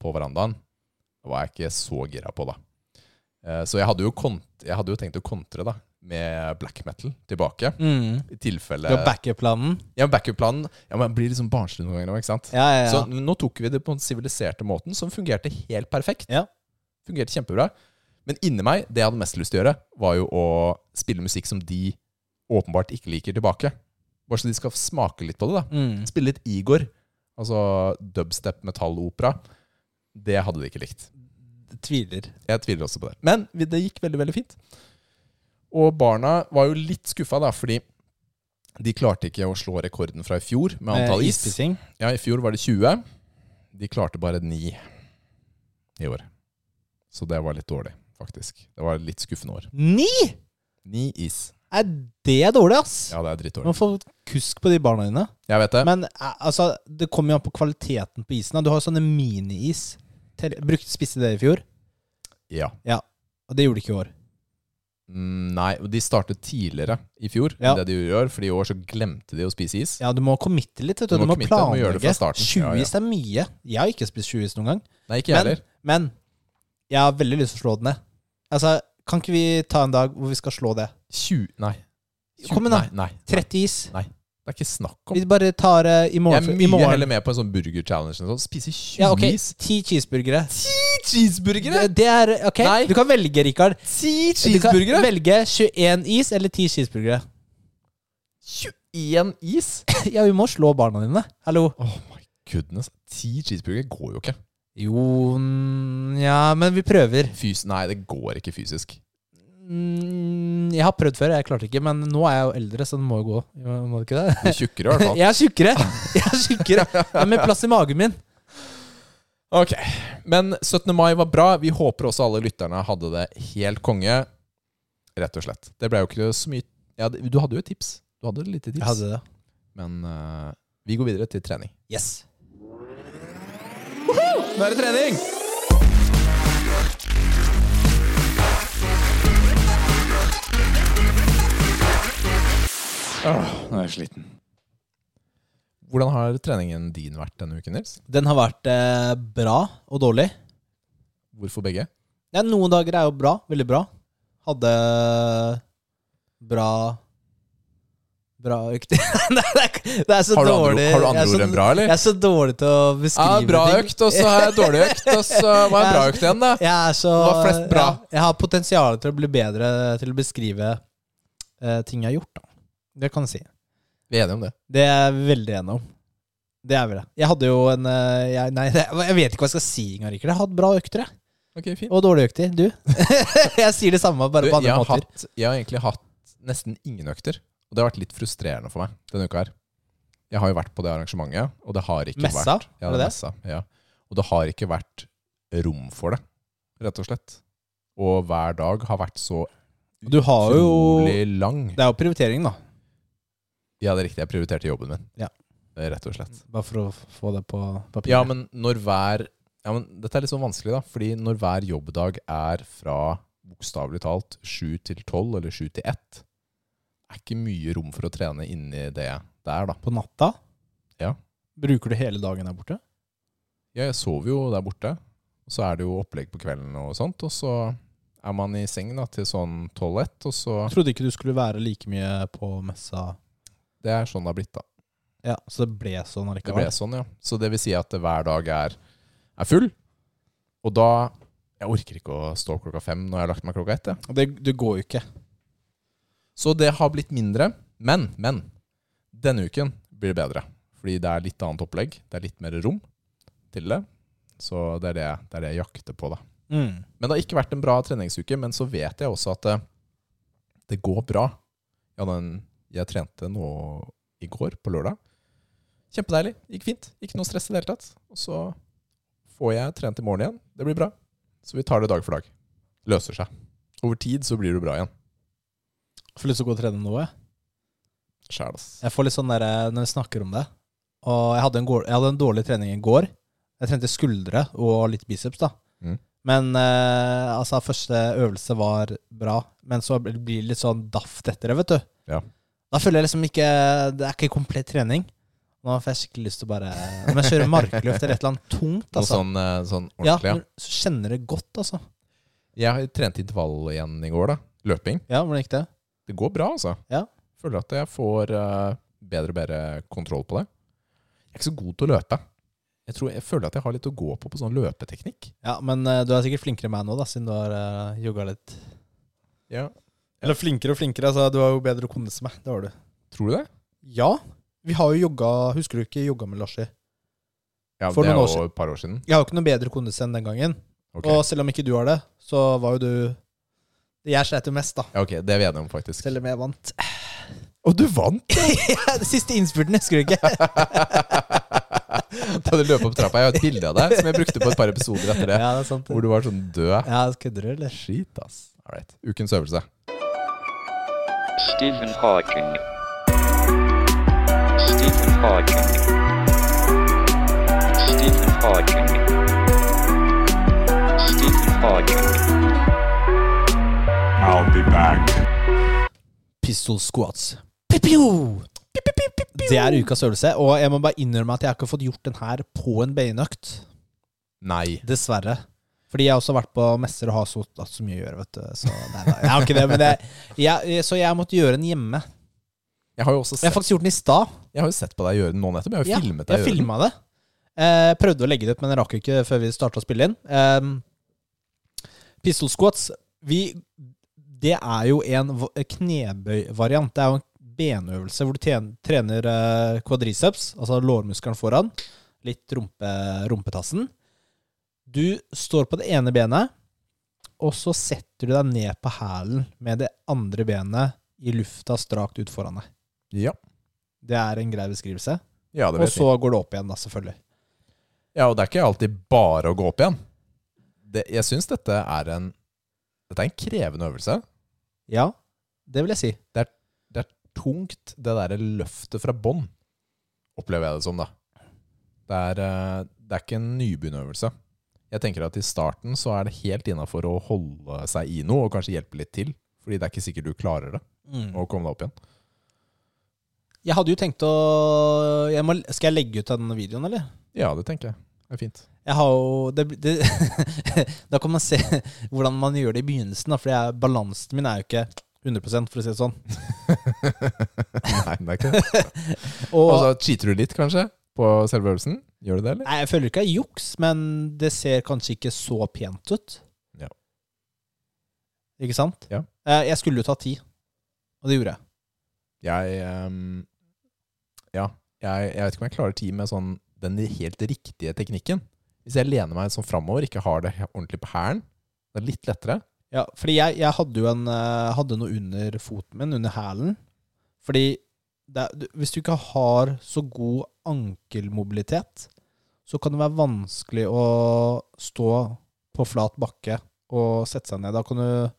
på verandaen, det var jeg ikke så gira på, da. Eh, så jeg hadde, jo kont jeg hadde jo tenkt å kontre da med black metal tilbake. Mm. I tilfelle Du har backup-planen. Ja, backup-planen ja, men blir liksom barnslig noen ganger, ikke sant? Ja, ja, ja. Så nå tok vi det på den siviliserte måten, som fungerte helt perfekt. Ja. Fungerte kjempebra. Men inni meg, det jeg hadde mest lyst til å gjøre, var jo å spille musikk som de åpenbart ikke liker tilbake. Bare så de skal smake litt på det. da. Mm. Spille litt Igor, altså dubstep metallopera. Det hadde de ikke likt. Tviler. Jeg tviler også på det. Men det gikk veldig, veldig fint. Og barna var jo litt skuffa, da, fordi de klarte ikke å slå rekorden fra i fjor med antall is. Ispissing. Ja, i fjor var det 20. De klarte bare 9 i år. Så det var litt dårlig, faktisk. Det var litt skuffende år. Ni?! 9 is. Er det dårlig, ass? Ja, det er drittdårlig. Man får kusk på de barna dine. Jeg vet det. Men eh, altså, det kommer jo an på kvaliteten på isen. Du har sånne mini-is. Brukte spiste det i fjor, Ja. og det gjorde de ikke i år. Mm, Nei, de startet tidligere i fjor Ja. enn det de år, Fordi i år så glemte de å spise is. Ja, du må committe litt. Du. Du må du må planlegge. 20 Ja, ja. is er mye. Jeg har ikke spist 20 is noen gang. Nei, ikke jeg Men, heller. men jeg har veldig lyst til å slå det ned. Altså, Kan ikke vi ta en dag hvor vi skal slå det? 20 Nei. 20 Kom igjen, da. Nei, nei. 30 is. Det er ikke snakk om. Vi bare tar det i morgen. Jeg er mye morgen. heller med på en sånn burger-challenge. sånn. Spise 20 Ja, ok. Ti 10 cheeseburgere. 10 cheeseburgere! Det, det er Ok, Nei. du kan velge, Rikard. 10 Du kan cheeseburgere! velge 21 is eller 10 cheeseburgere. 21 is! Ja, vi må slå barna dine. Hallo. Oh my goodness. 10 cheeseburgere går jo ikke. Jo Nja, Ja, men vi prøver. Fys nei, det går ikke fysisk. Mm, jeg har prøvd før, jeg klarte ikke. Men nå er jeg jo eldre, så det må jo gå. Må det ikke det? Du er tjukkere i hvert fall. Jeg er tjukkere. Jeg er tjukkere. Jeg er mer plass i magen min. Ok, Men 17. mai var bra. Vi håper også alle lytterne hadde det helt konge. Rett og slett. Det ble jo ikke så mye ja, Du hadde jo et tips. Du hadde et lite tips. Jeg hadde det. Men uh, vi går videre til trening. Yes. Nå er det trening! Åh, nå er jeg sliten. Hvordan har treningen din vært denne uken, Nils? Den har vært eh, bra og dårlig. Hvorfor begge? Ja, noen dager er jo bra. Veldig bra. Hadde bra Bra økt det er, det er så Har du andre, dårlig. har du Jeg andre er så- ord enn bra, eller? Jeg er så dårlig til å beskrive Ja, bra ting. økt, og så har jeg dårlig økt, og så var jeg bra økt igjen, da. Jeg er så Hva er flest bra? Ja, jeg har potensial til å bli bedre til å beskrive eh, ting jeg har gjort. Da. Det kan jeg si. Vi er enige om det. Det er jeg veldig enig om. Det er vi det. Jeg hadde jo en eh, jeg, Nei, jeg vet ikke hva jeg skal si engang, Rikard. Jeg har hatt bra økter, jeg. Ok, fint. Og dårlige økter. Du? jeg sier det samme, bare Du, på andre jeg, måter. hatt, jeg har egentlig hatt nesten ingen økter. Og det har vært litt frustrerende for meg denne uka her. Jeg har jo vært på det arrangementet, og det har ikke Messa? vært ja, det messa, ja. Og det har ikke vært rom for det, rett og slett. Og hver dag har vært så Du har jo utrolig lang. Det er jo prioritering, da. Ja, det er riktig. Jeg prioriterte jobben min. Ja. Er Rett og slett. Bare for å få det på papir. Ja, men når hver ja, men Dette er litt sånn vanskelig, da. Fordi når hver jobbdag er fra bokstavelig talt sju til tolv eller sju til ett, er ikke mye rom for å trene inni det der, da. På natta? Ja. Bruker du hele dagen der borte? Ja, jeg sover jo der borte. Og så er det jo opplegg på kvelden og sånt. Og så er man i seng da til sånn tolv-ett, og så Jeg trodde ikke du skulle være like mye på messa. Det er sånn det har blitt, da. Ja, Så det ble sånn allikevel? Det ble sånn, ja. Så det vil si at hver dag er, er full. Og da Jeg orker ikke å stå klokka fem når jeg har lagt meg klokka ett. Ja. Det, det går jo ikke. Så det har blitt mindre. Men, men. Denne uken blir det bedre. Fordi det er litt annet opplegg. Det er litt mer rom til det. Så det er det, det, er det jeg jakter på, da. Mm. Men det har ikke vært en bra treningsuke. Men så vet jeg også at det, det går bra. Ja, den, jeg trente nå i går, på lørdag. Kjempedeilig. Gikk fint. Ikke noe stress i det hele tatt. Og så får jeg trent i morgen igjen. Det blir bra. Så vi tar det dag for dag. Løser seg. Over tid så blir du bra igjen. Jeg får lyst til å gå og trene nå, jeg. Sjæl, ass. Jeg får litt sånn der, når vi snakker om det Og jeg hadde, en jeg hadde en dårlig trening i går. Jeg trente skuldre og litt biceps, da. Mm. Men eh, altså, første øvelse var bra. Men så blir det litt sånn daft etter det, vet du. Ja. Da føler jeg liksom ikke Det er ikke komplett trening. Nå får jeg skikkelig lyst til å bare Når jeg kjører markløft eller et eller annet tungt, Noe altså. sånn, eh, sånn ordentlig, ja. så kjenner det godt, altså. Jeg trente intervall igjen i går, da. Løping. Ja, hvordan gikk det? Det går bra, altså. Ja. Føler at jeg får eh, bedre og bedre kontroll på det. Jeg er ikke så god til å løpe. Jeg, tror, jeg føler at jeg har litt å gå på på sånn løpeteknikk. Ja, men uh, du er sikkert flinkere enn meg nå, da, siden du har uh, jogga litt. Ja. Eller flinkere og flinkere, altså. Du har jo bedre kondis enn meg. Det var du. Tror du det? Ja. Vi har jo jogga Husker du ikke jogga med Larsi? Ja, For det er noen år jo et par år siden. Jeg har jo ikke noe bedre kondis enn den gangen. Ok, Og selv om ikke du har det, så var jo du Jeg slet jo mest, da. ja, ok, Det er vi enige om, faktisk. Selv om jeg vant. Og du vant! det siste innspurten, husker du ikke? da du løp opp trappa. Jeg har et bilde av deg som jeg brukte på et par episoder etter det. ja, det er sant. Hvor du var sånn død. Ja, kødder du, eller? Skit, ass. All right. Ukens øvelse. Stephen Hawking. Stephen Hawking. Stephen Hawking. Stephen Hawking. I'll be back. Pistol squats. Piu-piu! Det er ukas øvelse, og jeg må bare innrømme at jeg har ikke fått gjort den her på en beinøkt. Nei. Dessverre. Fordi jeg har også vært på messer og har så, hatt så mye å gjøre, vet du. Så, nei, nei, jeg har ikke det, men det, jeg, så jeg måtte gjøre den hjemme. Jeg har jo også Jeg har faktisk gjort den i stad. jeg har jo sett på deg gjøre den nå nettopp. Jeg har jo Ja, filmet deg jeg gjøre den. det. Eh, prøvde å legge det ut, men jeg rakk jo ikke før vi starta å spille inn. Eh, pistol squats vi, Det er jo en knebøyvariant. Det er jo en benøvelse hvor du trener kvadriceps, quadriceps, altså lårmuskelen foran, litt rumpe, rumpetassen. Du står på det ene benet, og så setter du deg ned på hælen med det andre benet i lufta strakt ut foran deg. Ja. Det er en grei beskrivelse. ja, det Og vet jeg. så går det opp igjen, da, selvfølgelig. Ja, og det er ikke alltid bare å gå opp igjen. Det, jeg syns dette er en Dette er en krevende øvelse. Ja, det vil jeg si. Det er tungt, det derre løftet fra bånn, opplever jeg det som, da. Det er, eh, det er ikke en nybegynnerøvelse. Jeg tenker at i starten så er det helt innafor å holde seg i noe, og kanskje hjelpe litt til. Fordi det er ikke sikkert du klarer det, å komme deg opp igjen. Jeg hadde jo tenkt å jeg må, Skal jeg legge ut den videoen, eller? Ja, det tenker jeg. Det er fint. Jeg har jo det, det, Da kan man se hvordan man gjør det i begynnelsen. Da, for jeg, balansen min er jo ikke 100 for å si det sånn. Nei, det er ikke det. Og, Og så cheater du litt, kanskje, på selve øvelsen? Gjør du det, eller? nei, jeg føler ikke det er juks, men det ser kanskje ikke så pent ut. Ja. Ikke sant? Ja. Eh, Jeg skulle jo ta ti, og det gjorde jeg. Jeg um, Ja, jeg, jeg vet ikke om jeg klarer ti med sånn den helt riktige teknikken. Hvis jeg lener meg sånn framover, ikke har det ordentlig på hælen, det er litt lettere. Ja, fordi jeg, jeg hadde jo en, eh, hadde noe under foten min, under hælen. Fordi det, er- hvis du ikke har så god ankelmobilitet, så kan det være vanskelig å stå på flat bakke og sette seg ned. Da kan det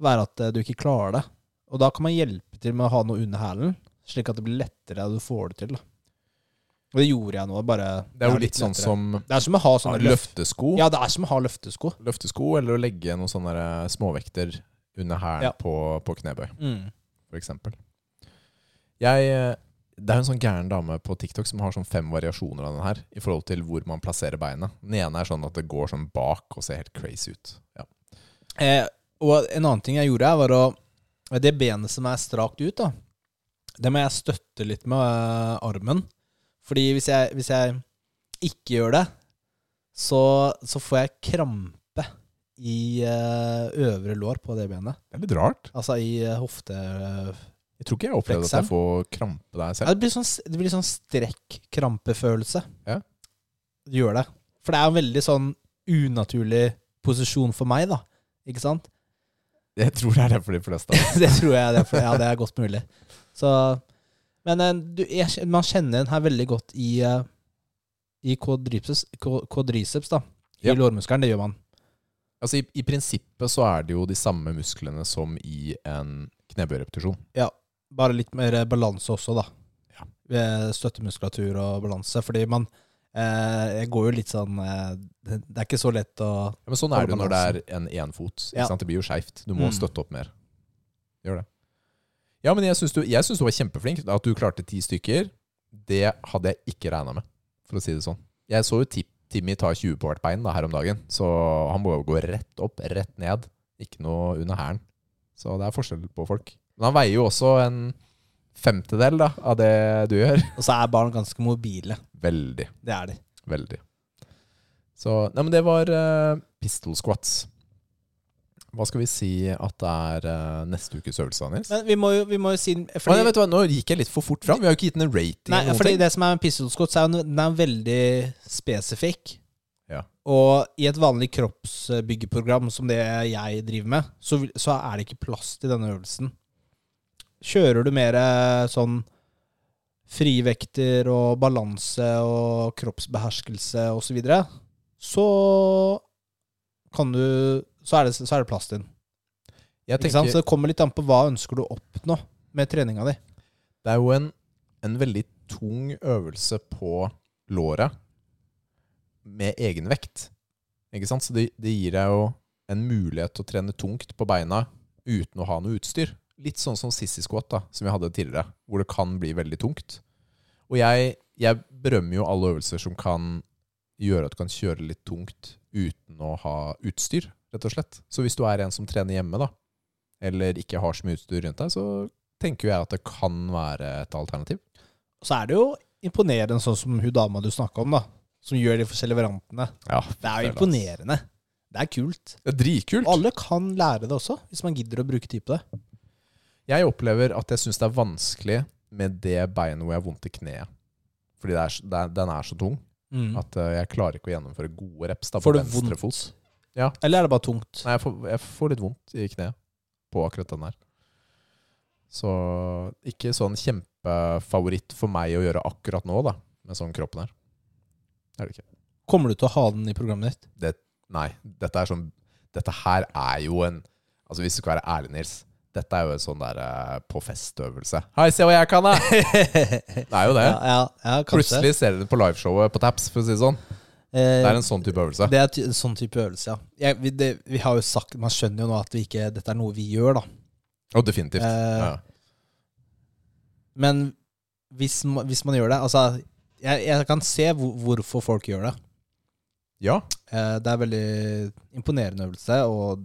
være at eh, du ikke klarer det. Og da kan man hjelpe til med å ha noe under hælen, slik at det blir lettere at du får det til. Da. Og det gjorde jeg nå, bare Det er jo litt sånn som Det er som å ha sånne løft... løftesko. Ja, det er som å ha løftesko. Løftesko, eller å legge noen sånne småvekter under hælen Ja. på, på knebøy, Mm. for eksempel. Jeg, eh, det er en sånn gæren dame på TikTok som har sånn fem variasjoner av den her, i forhold til hvor man plasserer beinet. Den ene er sånn at det går sånn bak og ser helt crazy ut. Ja. Eh, og en annen ting jeg gjorde, var å Det benet som er strakt ut, da, det må jeg støtte litt med eh, armen. Fordi hvis jeg, hvis jeg ikke gjør det, så, så får jeg krampe i eh, øvre lår på det benet. Det er litt rart. Altså i eh, hofte... Jeg tror ikke jeg har opplevd at jeg får krampe der Ja, selv. det blir sånn, det blir sånn strekk-krampefølelse. Ja. Det gjør det. For det er en veldig sånn unaturlig posisjon for meg, da. Ikke sant? Jeg tror det er det for de fleste. det tror jeg det er, for- ja, det er godt mulig. Så, men eh, du, jeg, man kjenner den her veldig godt i, eh, i quadriceps, qu- quadriceps da. I Ja. lårmuskelen, det gjør man. Altså i, I prinsippet så er det jo de samme musklene som i en knebøyrepetisjon. Bare litt mer balanse også, da. Ja. Ved Støttemuskulatur og balanse. Fordi man eh, Jeg går jo litt sånn eh, det, er ikke så lett å Ja, men sånn er det jo når det er en énfot. Ja. Det blir jo skeivt. Du må Mm. støtte opp mer. Gjør det. Ja, men jeg syns du, du var kjempeflink. At du klarte ti stykker, det hadde jeg ikke regna med, for å si det sånn. Jeg så jo Timmy ta 20 på hvert bein da, her om dagen, så han må jo gå rett opp, rett ned. Ikke noe under hælen. Så det er forskjell på folk. Men han veier jo også en femtedel da, av det du gjør. Og så er barn ganske mobile. Veldig. Det er de. Veldig. Så Nei, men det var uh, pistol squats. Hva skal vi si at det er uh, neste ukes øvelse, Nils? Men vi må jo, vi må jo si fordi, nei, vet du hva, Nå gikk jeg litt for fort fram. Vi har jo ikke gitt en rating. Nei, fordi ting. det som er med pistol squats, er den er veldig spesifikk. Ja. Og i et vanlig kroppsbyggeprogram som det jeg driver med, så, så er det ikke plass til denne øvelsen. Kjører du mer eh, sånn frivekter og balanse og kroppsbeherskelse osv., så, videre, så kan du så er, det, så er det plass til den. Tenker, Så det kommer litt an på hva ønsker du å oppnå med treninga di. det er jo en, en veldig tung øvelse på låret med egenvekt. Ikke sant? Så det, det gir deg jo en mulighet til å trene tungt på beina uten å ha noe utstyr. Litt sånn som sissy squat, da, som vi hadde tidligere, hvor det kan bli veldig tungt. Og jeg, jeg berømmer jo alle øvelser som kan gjøre at du kan kjøre litt tungt uten å ha utstyr, rett og slett. Så hvis du er en som trener hjemme, da, eller ikke har så mye utstyr rundt deg, så tenker jeg at det kan være et alternativ. Så er det jo imponerende sånn som hun dama du snakka om, da. Som gjør de forskjellige variantene. Ja, Det er jo imponerende. Det er kult. Det er dritkult. Og alle kan lære det også, hvis man gidder å bruke tid på det. Jeg opplever at jeg syns det er vanskelig med det beinet hvor jeg har vondt i kneet. Fordi det er, det er, den er så tung at eh, jeg klarer ikke å gjennomføre gode reps da, på venstre fot. Ja. Eller er det bare tungt? Nei, jeg får, jeg får litt vondt i kneet på akkurat den her. Så ikke sånn kjempefavoritt for meg å gjøre akkurat nå, da, med sånn kroppen her. Det er det ikke. Kommer du til å ha den i programmet ditt? Det, nei, dette er sånn Dette her er jo en Altså Hvis du skal være ærlig, Nils Dette er jo en sånn der eh, på festøvelse. Hei, se hva jeg kan, da! Det er jo det. Ja, ja, ja kanskje. Plutselig ser dere det på liveshowet på Taps, for å si det sånn. Eh, Det er en sånn type øvelse. det er ty- en sånn type øvelse, ja. Jeg, vi, det, vi har jo sagt, Man skjønner jo nå at vi ikke, dette er noe vi gjør, da. Og definitivt. Eh, ja. Men hvis, ma- hvis man gjør det Altså, jeg, jeg kan se hvor, hvorfor folk gjør det. ja. Eh, det er veldig imponerende øvelse, og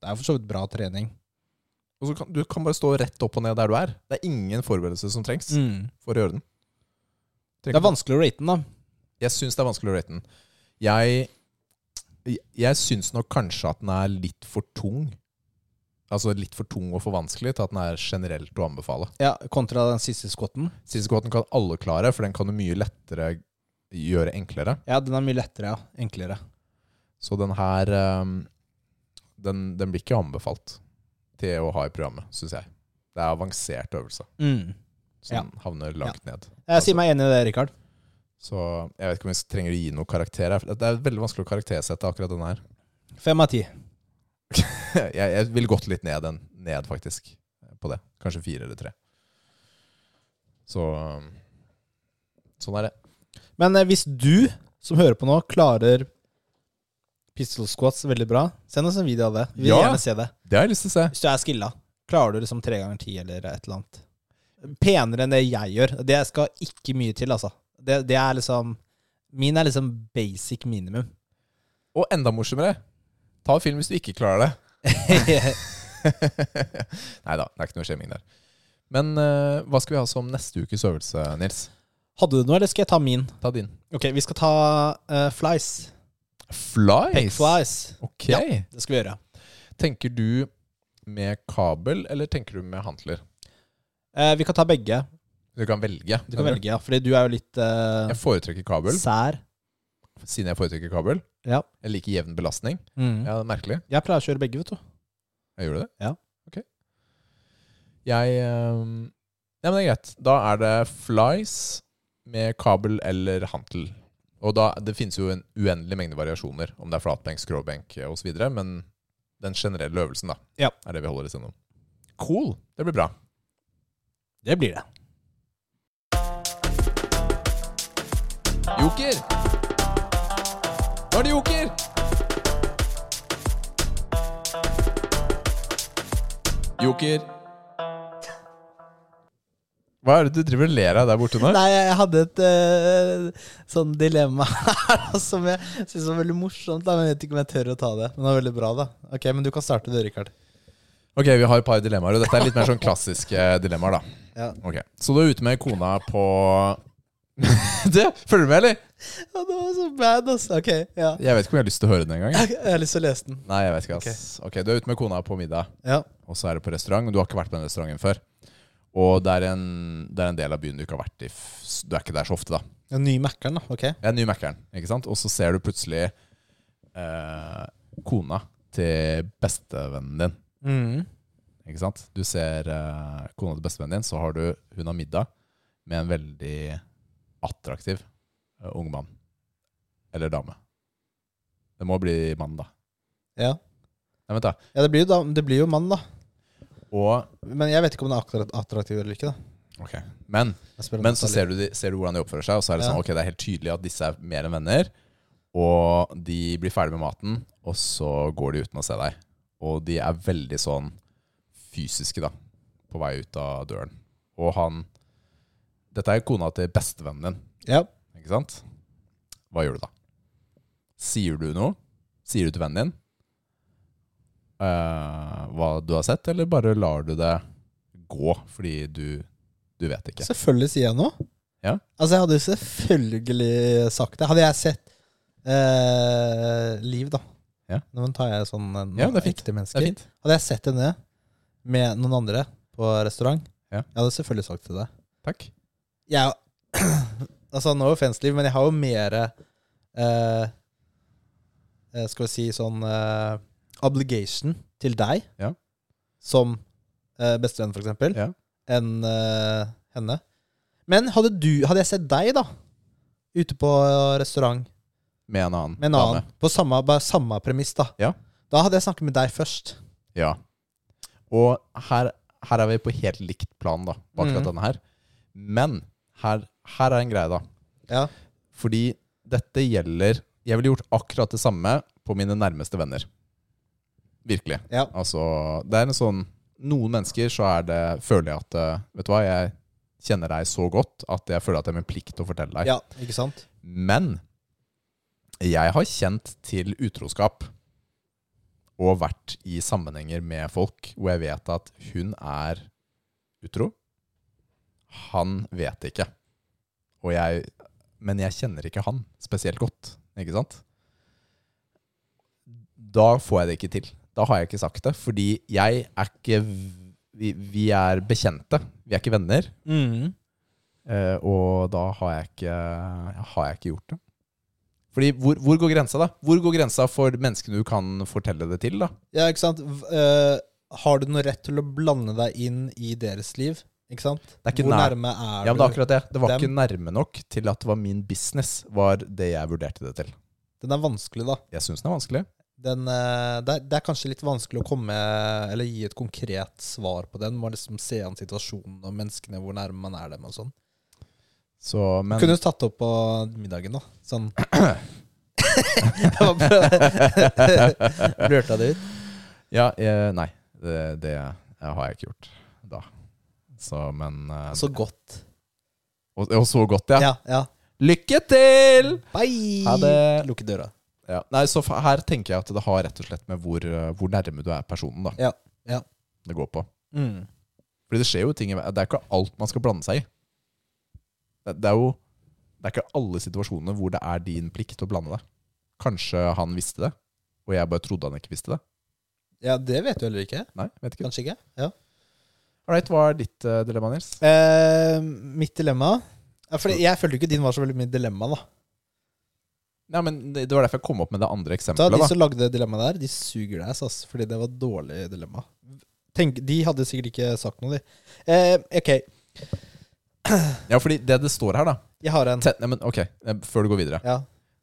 det er for så vidt bra trening. Og så kan, du kan bare stå rett opp og ned der du er. Det er ingen forberedelse som trengs for å gjøre den. Trenger Det er vanskelig å rate den, da. Jeg syns det er vanskelig å rate den. Jeg, jeg syns nok kanskje at den er litt for tung. Altså litt for tung og for vanskelig til at den er generelt å anbefale. Ja, Kontra den siste skotten. Siste skotten kan alle klare, for den kan du mye lettere gjøre enklere. Ja, den er mye lettere, ja. Enklere. Så den her ehm, den, den blir ikke anbefalt til å ha i programmet, syns jeg. Det er avansert øvelse, Mm. så den havner langt ned. Jeg sier meg enig i det, Rikard. Så jeg vet ikke om vi trenger å gi noen karakter her. Det er veldig vanskelig å karaktersette akkurat denne her. Fem av ti. jeg, jeg ville gått litt ned, den, ned faktisk, på det. Kanskje fire eller tre. Så um, sånn er det. Men eh, hvis du som hører på nå, klarer pistol squats veldig bra, send oss en video av det. Vi vil Ja. gjerne se det. Det har jeg lyst til å se. Hvis du er skilla, klarer du liksom tre ganger ti eller et eller annet. Penere enn det jeg gjør. Det skal ikke mye til, altså. Det, det er liksom Min er liksom basic minimum. Og enda morsommere, ta film hvis du ikke klarer det. Nei da, det er ikke noe shaming der. Men uh, hva skal vi ha som neste ukes øvelse, Nils? Hadde du noe, eller skal jeg ta min? Ta din. Ok, vi skal ta uh, flies. Flies? Peck flies. Ok. Ja. Det skal vi gjøre. Tenker du med kabel, eller tenker du med hantler? Eh, vi kan ta begge. Du kan velge. Du kan velge, ja. Fordi du er jo litt eh, Jeg foretrekker kabel, sær. siden jeg foretrekker kabel. Ja. Jeg liker jevn belastning. Mm. Ja, det er merkelig. Jeg pleier å kjøre begge, vet du. Jeg gjør det? Ja. Ok. Jeg ehm, Ja, men det er greit. Da er det flies med kabel eller hantel. Og da, Det finnes jo en uendelig mengde variasjoner, om det er flatbenk, skråbenk osv., men den generelle øvelsen da, Ja. er det vi holder oss gjennom. Cool. Det blir bra. Det blir det. Joker! Nå er det joker! Joker. Hva er det du driver og ler av der borte nå? Nei, jeg hadde et uh, sånn dilemma her som jeg syns var veldig morsomt. Da, men jeg vet ikke om jeg tør å ta det. Men det var veldig bra, da. Ok, Men du kan starte du, Rikard. Ok, vi har et par dilemmaer, og dette er litt mer sånn klassiske dilemmaer, da. Ja. Ok, Så du er ute med kona på Du, følger du med, eller? Ja, det var så bad, ass. Ok, ja. Jeg vet ikke om jeg har lyst til å høre den engang. jeg. Jeg har lyst til å lese den. Nei, jeg vet ikke, ass. Ok, Du er ute med kona på middag, Ja. og så er du på restaurant, du har ikke vært på den restauranten før. Og det er en, det er en del av byen du ikke har vært i. Du er ikke der så ofte, da. Den ny Mækkern, da. Ok. En ny Mækkern, ikke sant? Og så ser du plutselig eh, kona til bestevennen din. Mm. Ikke sant? Du ser eh, kona til bestevennen din, så har du hun har middag med en veldig attraktiv eh, ung mann. Eller dame. Det må bli mann, da. Ja. Nei, vent da. Ja, det blir jo, da, det blir jo mann, da. Og, Men jeg vet ikke om det er akkurat attraktiv eller ikke. da ok. Men, men så er ser du, de, ser du hvordan de oppfører seg, og så er det sånn, ok, det er helt tydelig at disse er mer enn venner. Og de blir ferdig med maten, og så går de uten å se deg. Og de er veldig sånn fysiske, da, på vei ut av døren. Og han Dette er kona til bestevennen din, Ja. ikke sant? Hva gjør du da? Sier du noe? Sier du til vennen din eh, hva du har sett, eller bare lar du det gå fordi du, du vet ikke? Selvfølgelig sier jeg noe. Ja. Altså, jeg hadde jo selvfølgelig sagt det. Hadde jeg sett uh, Liv, da. Ja. Nå tar jeg sånn eh, Ja, det ekte Det mennesker. er fint. Hadde jeg sett henne med noen andre på restaurant, Ja. jeg hadde selvfølgelig sagt til deg. Takk. Jeg Altså, no offense, Liv, men jeg har jo mer eh, eh, Skal vi si sånn eh, obligation til deg Ja. som eh, bestevenn, for eksempel, Ja. enn eh, henne. Men hadde du Hadde jeg sett deg, da, ute på restaurant Med en annen med en annen, på samme, bare samme premiss, da, Ja. da hadde jeg snakket med deg først. Ja. Og her, her er vi på helt likt plan da, på akkurat Mhm. denne her. Men her, her er en greie, da. Ja. Fordi dette gjelder Jeg ville gjort akkurat det samme på mine nærmeste venner. Virkelig. Ja. Altså, det er en sånn Noen mennesker så er det Føler jeg at eh, Vet du hva, jeg kjenner deg så godt at jeg føler at det er min plikt å fortelle deg. ja, ikke sant? Men jeg har kjent til utroskap og vært i sammenhenger med folk hvor jeg vet at hun er utro. Han vet ikke. Og jeg, men jeg kjenner ikke han spesielt godt, ikke sant? Da får jeg det ikke til. Da har jeg ikke sagt det, fordi jeg er ikke Vi, vi er bekjente, vi er ikke venner. Mm. Eh, og da har jeg ikke, har jeg ikke gjort det. Fordi hvor, hvor går grensa, da? Hvor går grensa for menneskene du kan fortelle det til, da? Ja, ikke sant? Eh, har du noe rett til å blande deg inn i deres liv? Ikke sant? Det er ikke Hvor nær- nærme er Ja, men det er akkurat det. Det var dem? ikke nærme nok til at det var min business, var det jeg vurderte det til. Den er vanskelig, da. Jeg syns den er vanskelig. Den, eh, det, er, det er kanskje litt vanskelig å komme Eller gi et konkret svar på den. Må liksom se an situasjonen og menneskene, hvor nærme man er dem og sånn. Så, men Kunne du tatt opp på middagen, da? Sånn Blørta det ut? Ja, jeg, nei. Det, det har jeg ikke gjort da. Så, men eh, Så godt. og, og så godt, ja. Ja, ja. Lykke til! Bye! Ha det. Lukke døra. Ja. Nei, så her tenker jeg at det har rett og slett med hvor, eh, hvor nærme du er personen, da. Ja, ja. Det går på. Mm. Fordi det skjer jo ting Det er ikke alt man skal blande seg i. Det, det er jo Det er ikke alle situasjoner hvor det er din plikt å blande deg. Kanskje han visste det, og jeg bare trodde han ikke visste det. Ja, det vet du heller ikke. Nei, vet ikke. Kanskje ikke. Ja. Alright, hva er ditt uh, dilemma, Nils? Eh, mitt dilemma ja, fordi Jeg følte ikke din var så veldig mye dilemma. da Ja, men det var derfor jeg kom opp med det andre eksempelet. eksempelet. De da. som lagde dilemmaet der, de suger deg, ass, fordi det var et dårlig dilemma. Tenk, De hadde sikkert ikke sagt noe, de. Eh, ok, Ja, fordi det det står her, da jeg har en. Ten, men ok, eh, Før du går videre. Ja.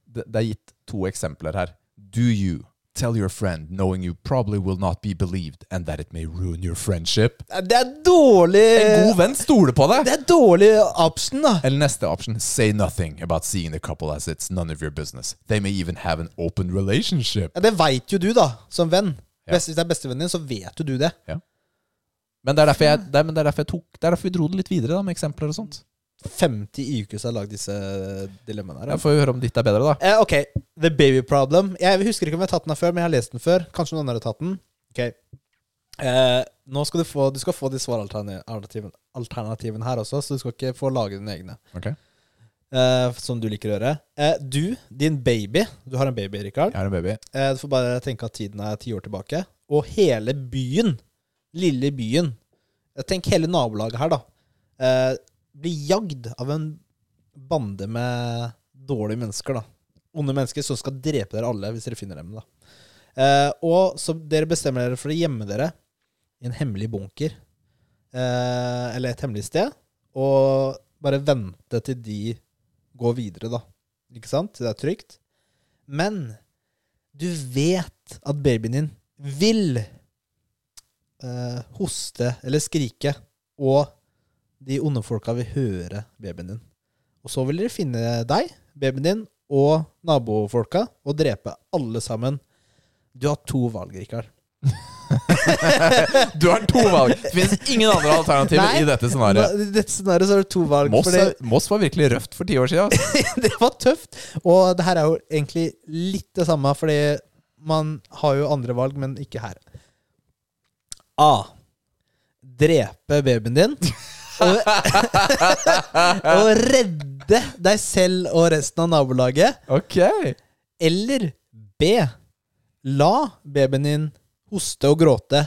Det, det er gitt to eksempler her. Do you tell your friend knowing you probably will not be believed and that it may ruin your friendship? Det er dårlig En god venn stoler på deg! Det er dårlig option, da. Eller neste option, say nothing about seeing the couple as it's none of your business. They may even have an open relationship. Ja, det veit jo du, da, som venn. Ja. Hvis det er bestevennen din, så vet jo du det. Men det er derfor jeg, det er, men det er derfor jeg tok Det er derfor vi dro det litt videre, da, med eksempler og sånt. 50 IQ som har lagd disse dilemmaene her. Jeg får jo høre om ditt er bedre, da. Eh, ok, The Baby Problem. Jeg husker ikke om jeg har tatt den her før, men jeg har lest den før. Kanskje noen andre har tatt den. Ok eh, Nå skal du få Du skal få de svaralternativene Alternativen her også, så du skal ikke få lage dine egne. Ok Eh, som du liker å gjøre. Eh, du, din baby Du har en baby, Rikard. Jeg har en baby. Eh, du får bare tenke at tiden er ti år tilbake. Og hele byen, lille byen eh, Tenk hele nabolaget her, da. Blir jagd av en bande med dårlige mennesker, da. Onde mennesker som skal drepe dere alle hvis dere finner dem. da. Eh, og så dere bestemmer dere for å gjemme dere i en hemmelig bunker. Eh, eller et hemmelig sted. Og bare vente til de går videre, da. Ikke sant? Til det er trygt. Men du vet at babyen din vil eh, hoste eller skrike, og de onde folka vil høre babyen din. Og så vil dere finne deg, babyen din og nabofolka og drepe alle sammen. Du har to valg, Rikard. Du har to valg. Det finnes ingen andre alternativer Nei. i dette scenarioet. I dette scenarioet så er det to valg. Moss, er- Moss var virkelig røft for ti år siden. det var tøft. Og det her er jo egentlig litt det samme, fordi man har jo andre valg, men ikke her. A. Drepe babyen din. Og, og redde deg selv og resten av nabolaget. Ok. Eller B. La babyen din hoste og gråte,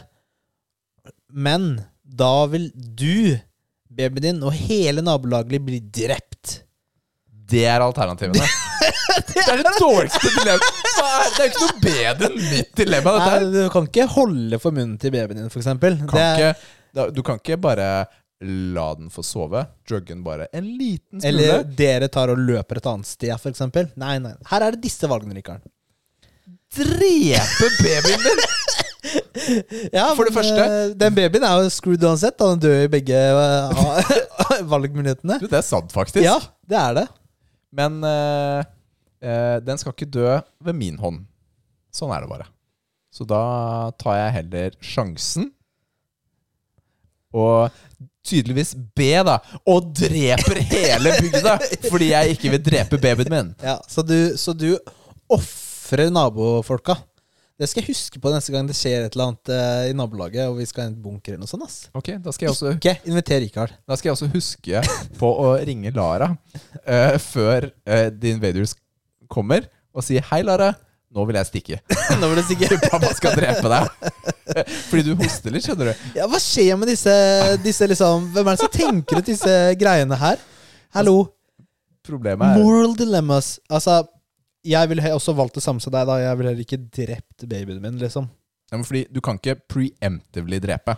men da vil du, babyen din og hele nabolaget bli drept. Det er alternativene. Det er det dårligste dilemmaet. Det er jo ikke noe bedre enn mitt dilemma. Nei, du kan ikke holde for munnen til babyen din, ikke, da- du kan ikke bare la den få sove. Drugge den bare en liten smule. Eller dere tar og løper et annet sted, eksempel. Nei, nei. Her er det disse valgene, Rikard. drepe babyen din! Ja, For det men, første- eh, Den babyen er jo screwed uansett. Han Den dør i begge eh, valgmulighetene. Du, det er sant, faktisk. Ja, det er det. Men uh, uh, den skal ikke dø ved min hånd. Sånn er det bare. Så da tar jeg heller sjansen. Og tydeligvis B, da. Og dreper hele bygda fordi jeg ikke vil drepe babyen min. Ja, så du, så du ofrer nabofolka. Det skal jeg huske på neste gang det skjer et eller annet eh, i nabolaget, og vi skal ha en bunker eller noe sånt. ass. Ok, Da skal jeg også, Ikke inviter Rikard. da skal jeg også huske på å ringe Lara eh, før uh, The Invaders kommer, og si 'Hei, Lara. Nå vil jeg stikke. Nå vil jeg stikke Pappa skal drepe deg'. Fordi du hoster litt, skjønner du. Ja, Hva skjer med disse, disse liksom Hvem er det som tenker ut disse greiene her? Hallo? Problemet er Moral dilemmas. Altså, jeg ville også valgt det samme som deg. da Jeg ville heller ikke drept babyen min, liksom. Ja, men fordi du kan ikke preemptively drepe.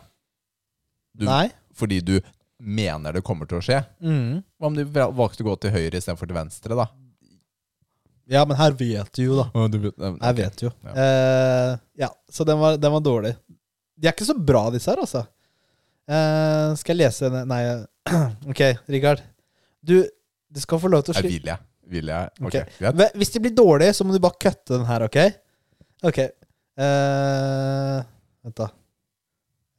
Du, Nei. Fordi du mener det kommer til å skje. Mm. Hva om du valgte å gå til høyre istedenfor til venstre, da? Ja, men her vet du jo, da. Jeg vet jo. Ja. Eh, ja, så den var, den var dårlig. De er ikke så bra, disse her, altså. Eh, skal jeg lese Nei, ok, Rikard. Du, du skal få lov til å skrive vil jeg? Vil jeg? Ok, greit. Ve- Hvis de blir dårlige, så må du bare kutte den her, ok? Ok. Eh, vent, da.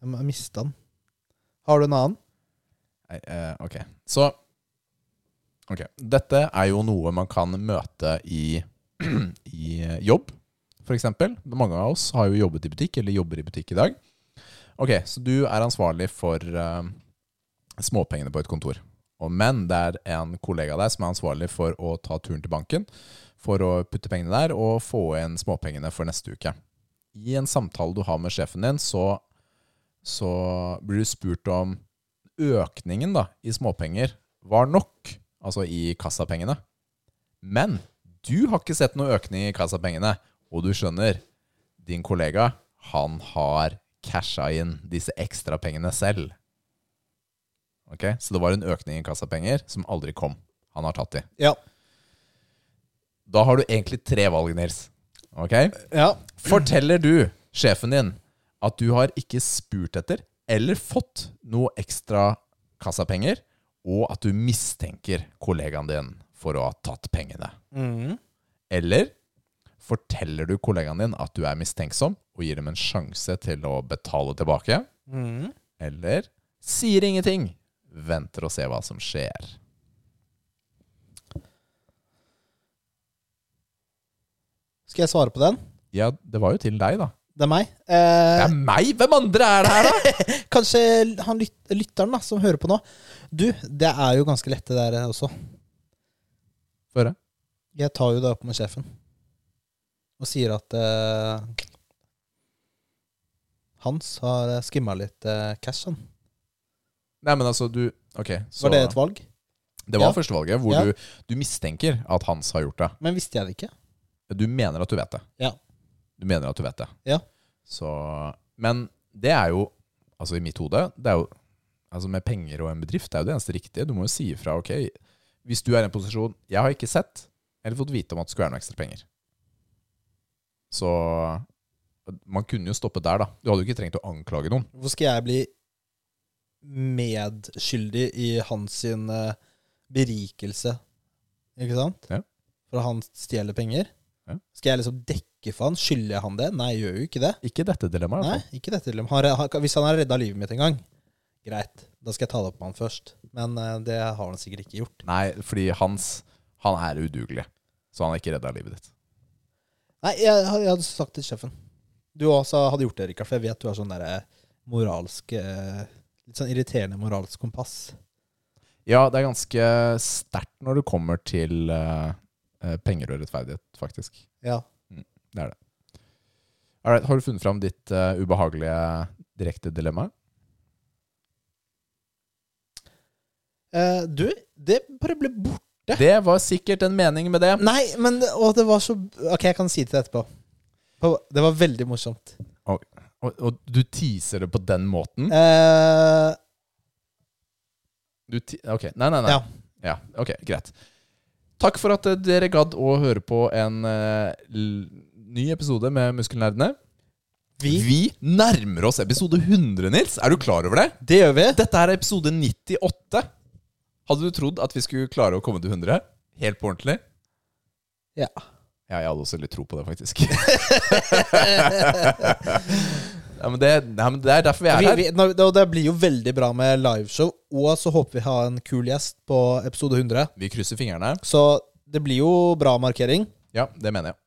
Jeg mista den. Har du en annen? Nei, eh, ok. Så Ok. Dette er jo noe man kan møte i, i eh, jobb, f.eks. Mange av oss har jo jobbet i butikk, eller jobber i butikk i dag. Ok, Så du er ansvarlig for uh, småpengene på et kontor. Og, men det er en kollega av deg som er ansvarlig for å ta turen til banken for å putte pengene der og få inn småpengene for neste uke. I en samtale du har med sjefen din, så, så blir du spurt om økningen da, i småpenger var nok, altså i kassapengene. Men du har ikke sett noe økning i kassapengene, og du skjønner, din kollega, han har casha inn disse ekstrapengene selv. Ok, Så det var en økning i kassapenger som aldri kom. Han har tatt de. Ja. Da har du egentlig tre valg, Nils. Ok? Ja. Forteller du sjefen din at du har ikke spurt etter eller fått noe ekstra kassapenger, og at du mistenker kollegaen din for å ha tatt pengene? Mm. Eller forteller du kollegaen din at du er mistenksom og gir dem en sjanse til å betale tilbake? Mm. Eller sier ingenting, venter og ser hva som skjer? Skal jeg svare på den? Ja, det var jo til deg, da. Det er meg. Det Eh, er meg! Hvem andre er det her, da? kanskje han lyt, lytteren da, som hører på nå. Du, det er jo ganske lett det der også. Få høre. Jeg tar jo det opp med sjefen. Og sier at eh, Hans har skimma litt eh, cash, han. Nei, men altså, du Ok, så Var det et valg? Det var Ja. førstevalget, hvor Ja. du, du mistenker at Hans har gjort det. Men visste jeg det ikke? Du mener at du vet det. Ja. Du mener at du vet det. Ja. Så, men det er jo, altså i mitt hode, det er jo altså med penger og en bedrift, det er jo det eneste riktige. Du må jo si ifra, ok, hvis du er i en posisjon Jeg har ikke sett eller fått vite om at det skulle være noe ekstra penger. Så Man kunne jo stoppet der, da. Du hadde jo ikke trengt å anklage noen. Hvorfor skal jeg bli medskyldig i hans sin eh, berikelse? Ikke sant? Ja. For han stjeler penger? Ja. Skal jeg liksom dekke for han? Skylder jeg han det? Nei, jeg gjør jo ikke det. Ikke dette dilemmaet. Nei, ikke dette. dilemmaet. Hvis han har redda livet mitt en gang, greit. Da skal jeg ta det opp med han først. Men eh, det har han sikkert ikke gjort. Nei, fordi hans Han er udugelig. Så han har ikke redda livet ditt. Nei, jeg, jeg hadde sagt til sjefen. Du også hadde gjort det, Rikard, for jeg vet du har sånn derre moralsk eh, Litt sånn irriterende moralsk kompass. Ja, det er ganske sterkt når det kommer til eh, eh, penger og rettferdighet, faktisk. Ja. Det er det. Alright, har du funnet fram ditt uh, ubehagelige direkte dilemma? Uh, du, det bare ble borte. Det var sikkert en mening med det. Nei, men det- det var så Ok, jeg kan si det etterpå. Det var veldig morsomt. Og, og du teaser det på den måten? Eh, Du ti ok, nei, nei, nei. Ja. Ja, ok, greit. Takk for at dere gadd å høre på en ny episode med Muskelnerdene. vi Vi nærmer oss episode 100, Nils. Er du klar over det? Det gjør vi. Dette er episode 98. Hadde du trodd at vi skulle klare å komme til 100? Helt på ordentlig? Ja. Ja, jeg hadde også litt tro på det, faktisk. ja, men det, ja, men det er derfor vi er Vi, her. vi, det blir jo veldig bra med liveshow, og så håper vi har en kul gjest på episode 100. Vi krysser fingrene. Så det blir jo bra markering. Ja, det mener jeg.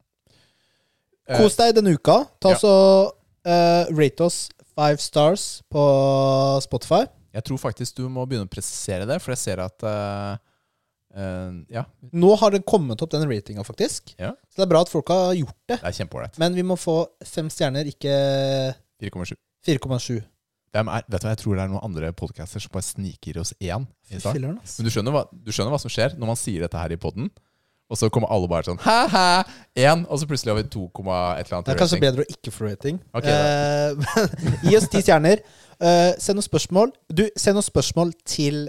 Kos deg denne uka. Ta ja. så uh, Rate oss five stars på Spotify. Jeg tror faktisk du må begynne å presisere det, for jeg ser at uh, uh, Ja, Nå har det kommet opp, den ratinga, faktisk. Ja. Så det er bra at folk har gjort det. det er kjempeålreit. Men vi må få fem stjerner, ikke 4,7. 4,7. Hvem er- Vet du hva, Jeg tror det er noen andre podcaster som bare sniker oss én. Men du skjønner, hva, du skjønner hva som skjer når man sier dette her i poden, og så kommer alle bare sånn ha-ha! Én! Og så plutselig har vi 2, et eller annet Det er kanskje rating. bedre å ikke få rating. Okay, Eh, gi oss ti stjerner. Eh, send noen spørsmål. Du, send noen spørsmål til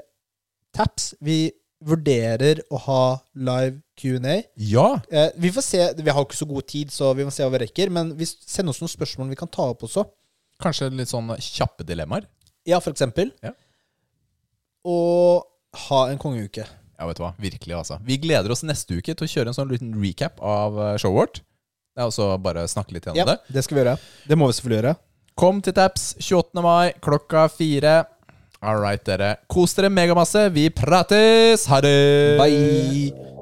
Taps. Vi vurderer å ha live Q&A. Ja! Eh, vi får se. Vi har ikke så god tid, så vi må se hva vi rekker. Men vi send oss noen spørsmål vi kan ta opp også. Kanskje litt sånn kjappe dilemmaer. Ja, for eksempel. Ja. Og ha en kongeuke. Ja, vet du hva. Virkelig, altså. Vi gleder oss neste uke til å kjøre en sånn liten recap av eh, showet vårt. Det er også bare snakke litt gjennom Ja, det. det skal vi gjøre. Det må vi selvfølgelig gjøre. Kom til Taps 28. mai klokka fire. All right, dere. Kos dere megamasse. Vi prates! Ha det! Bye!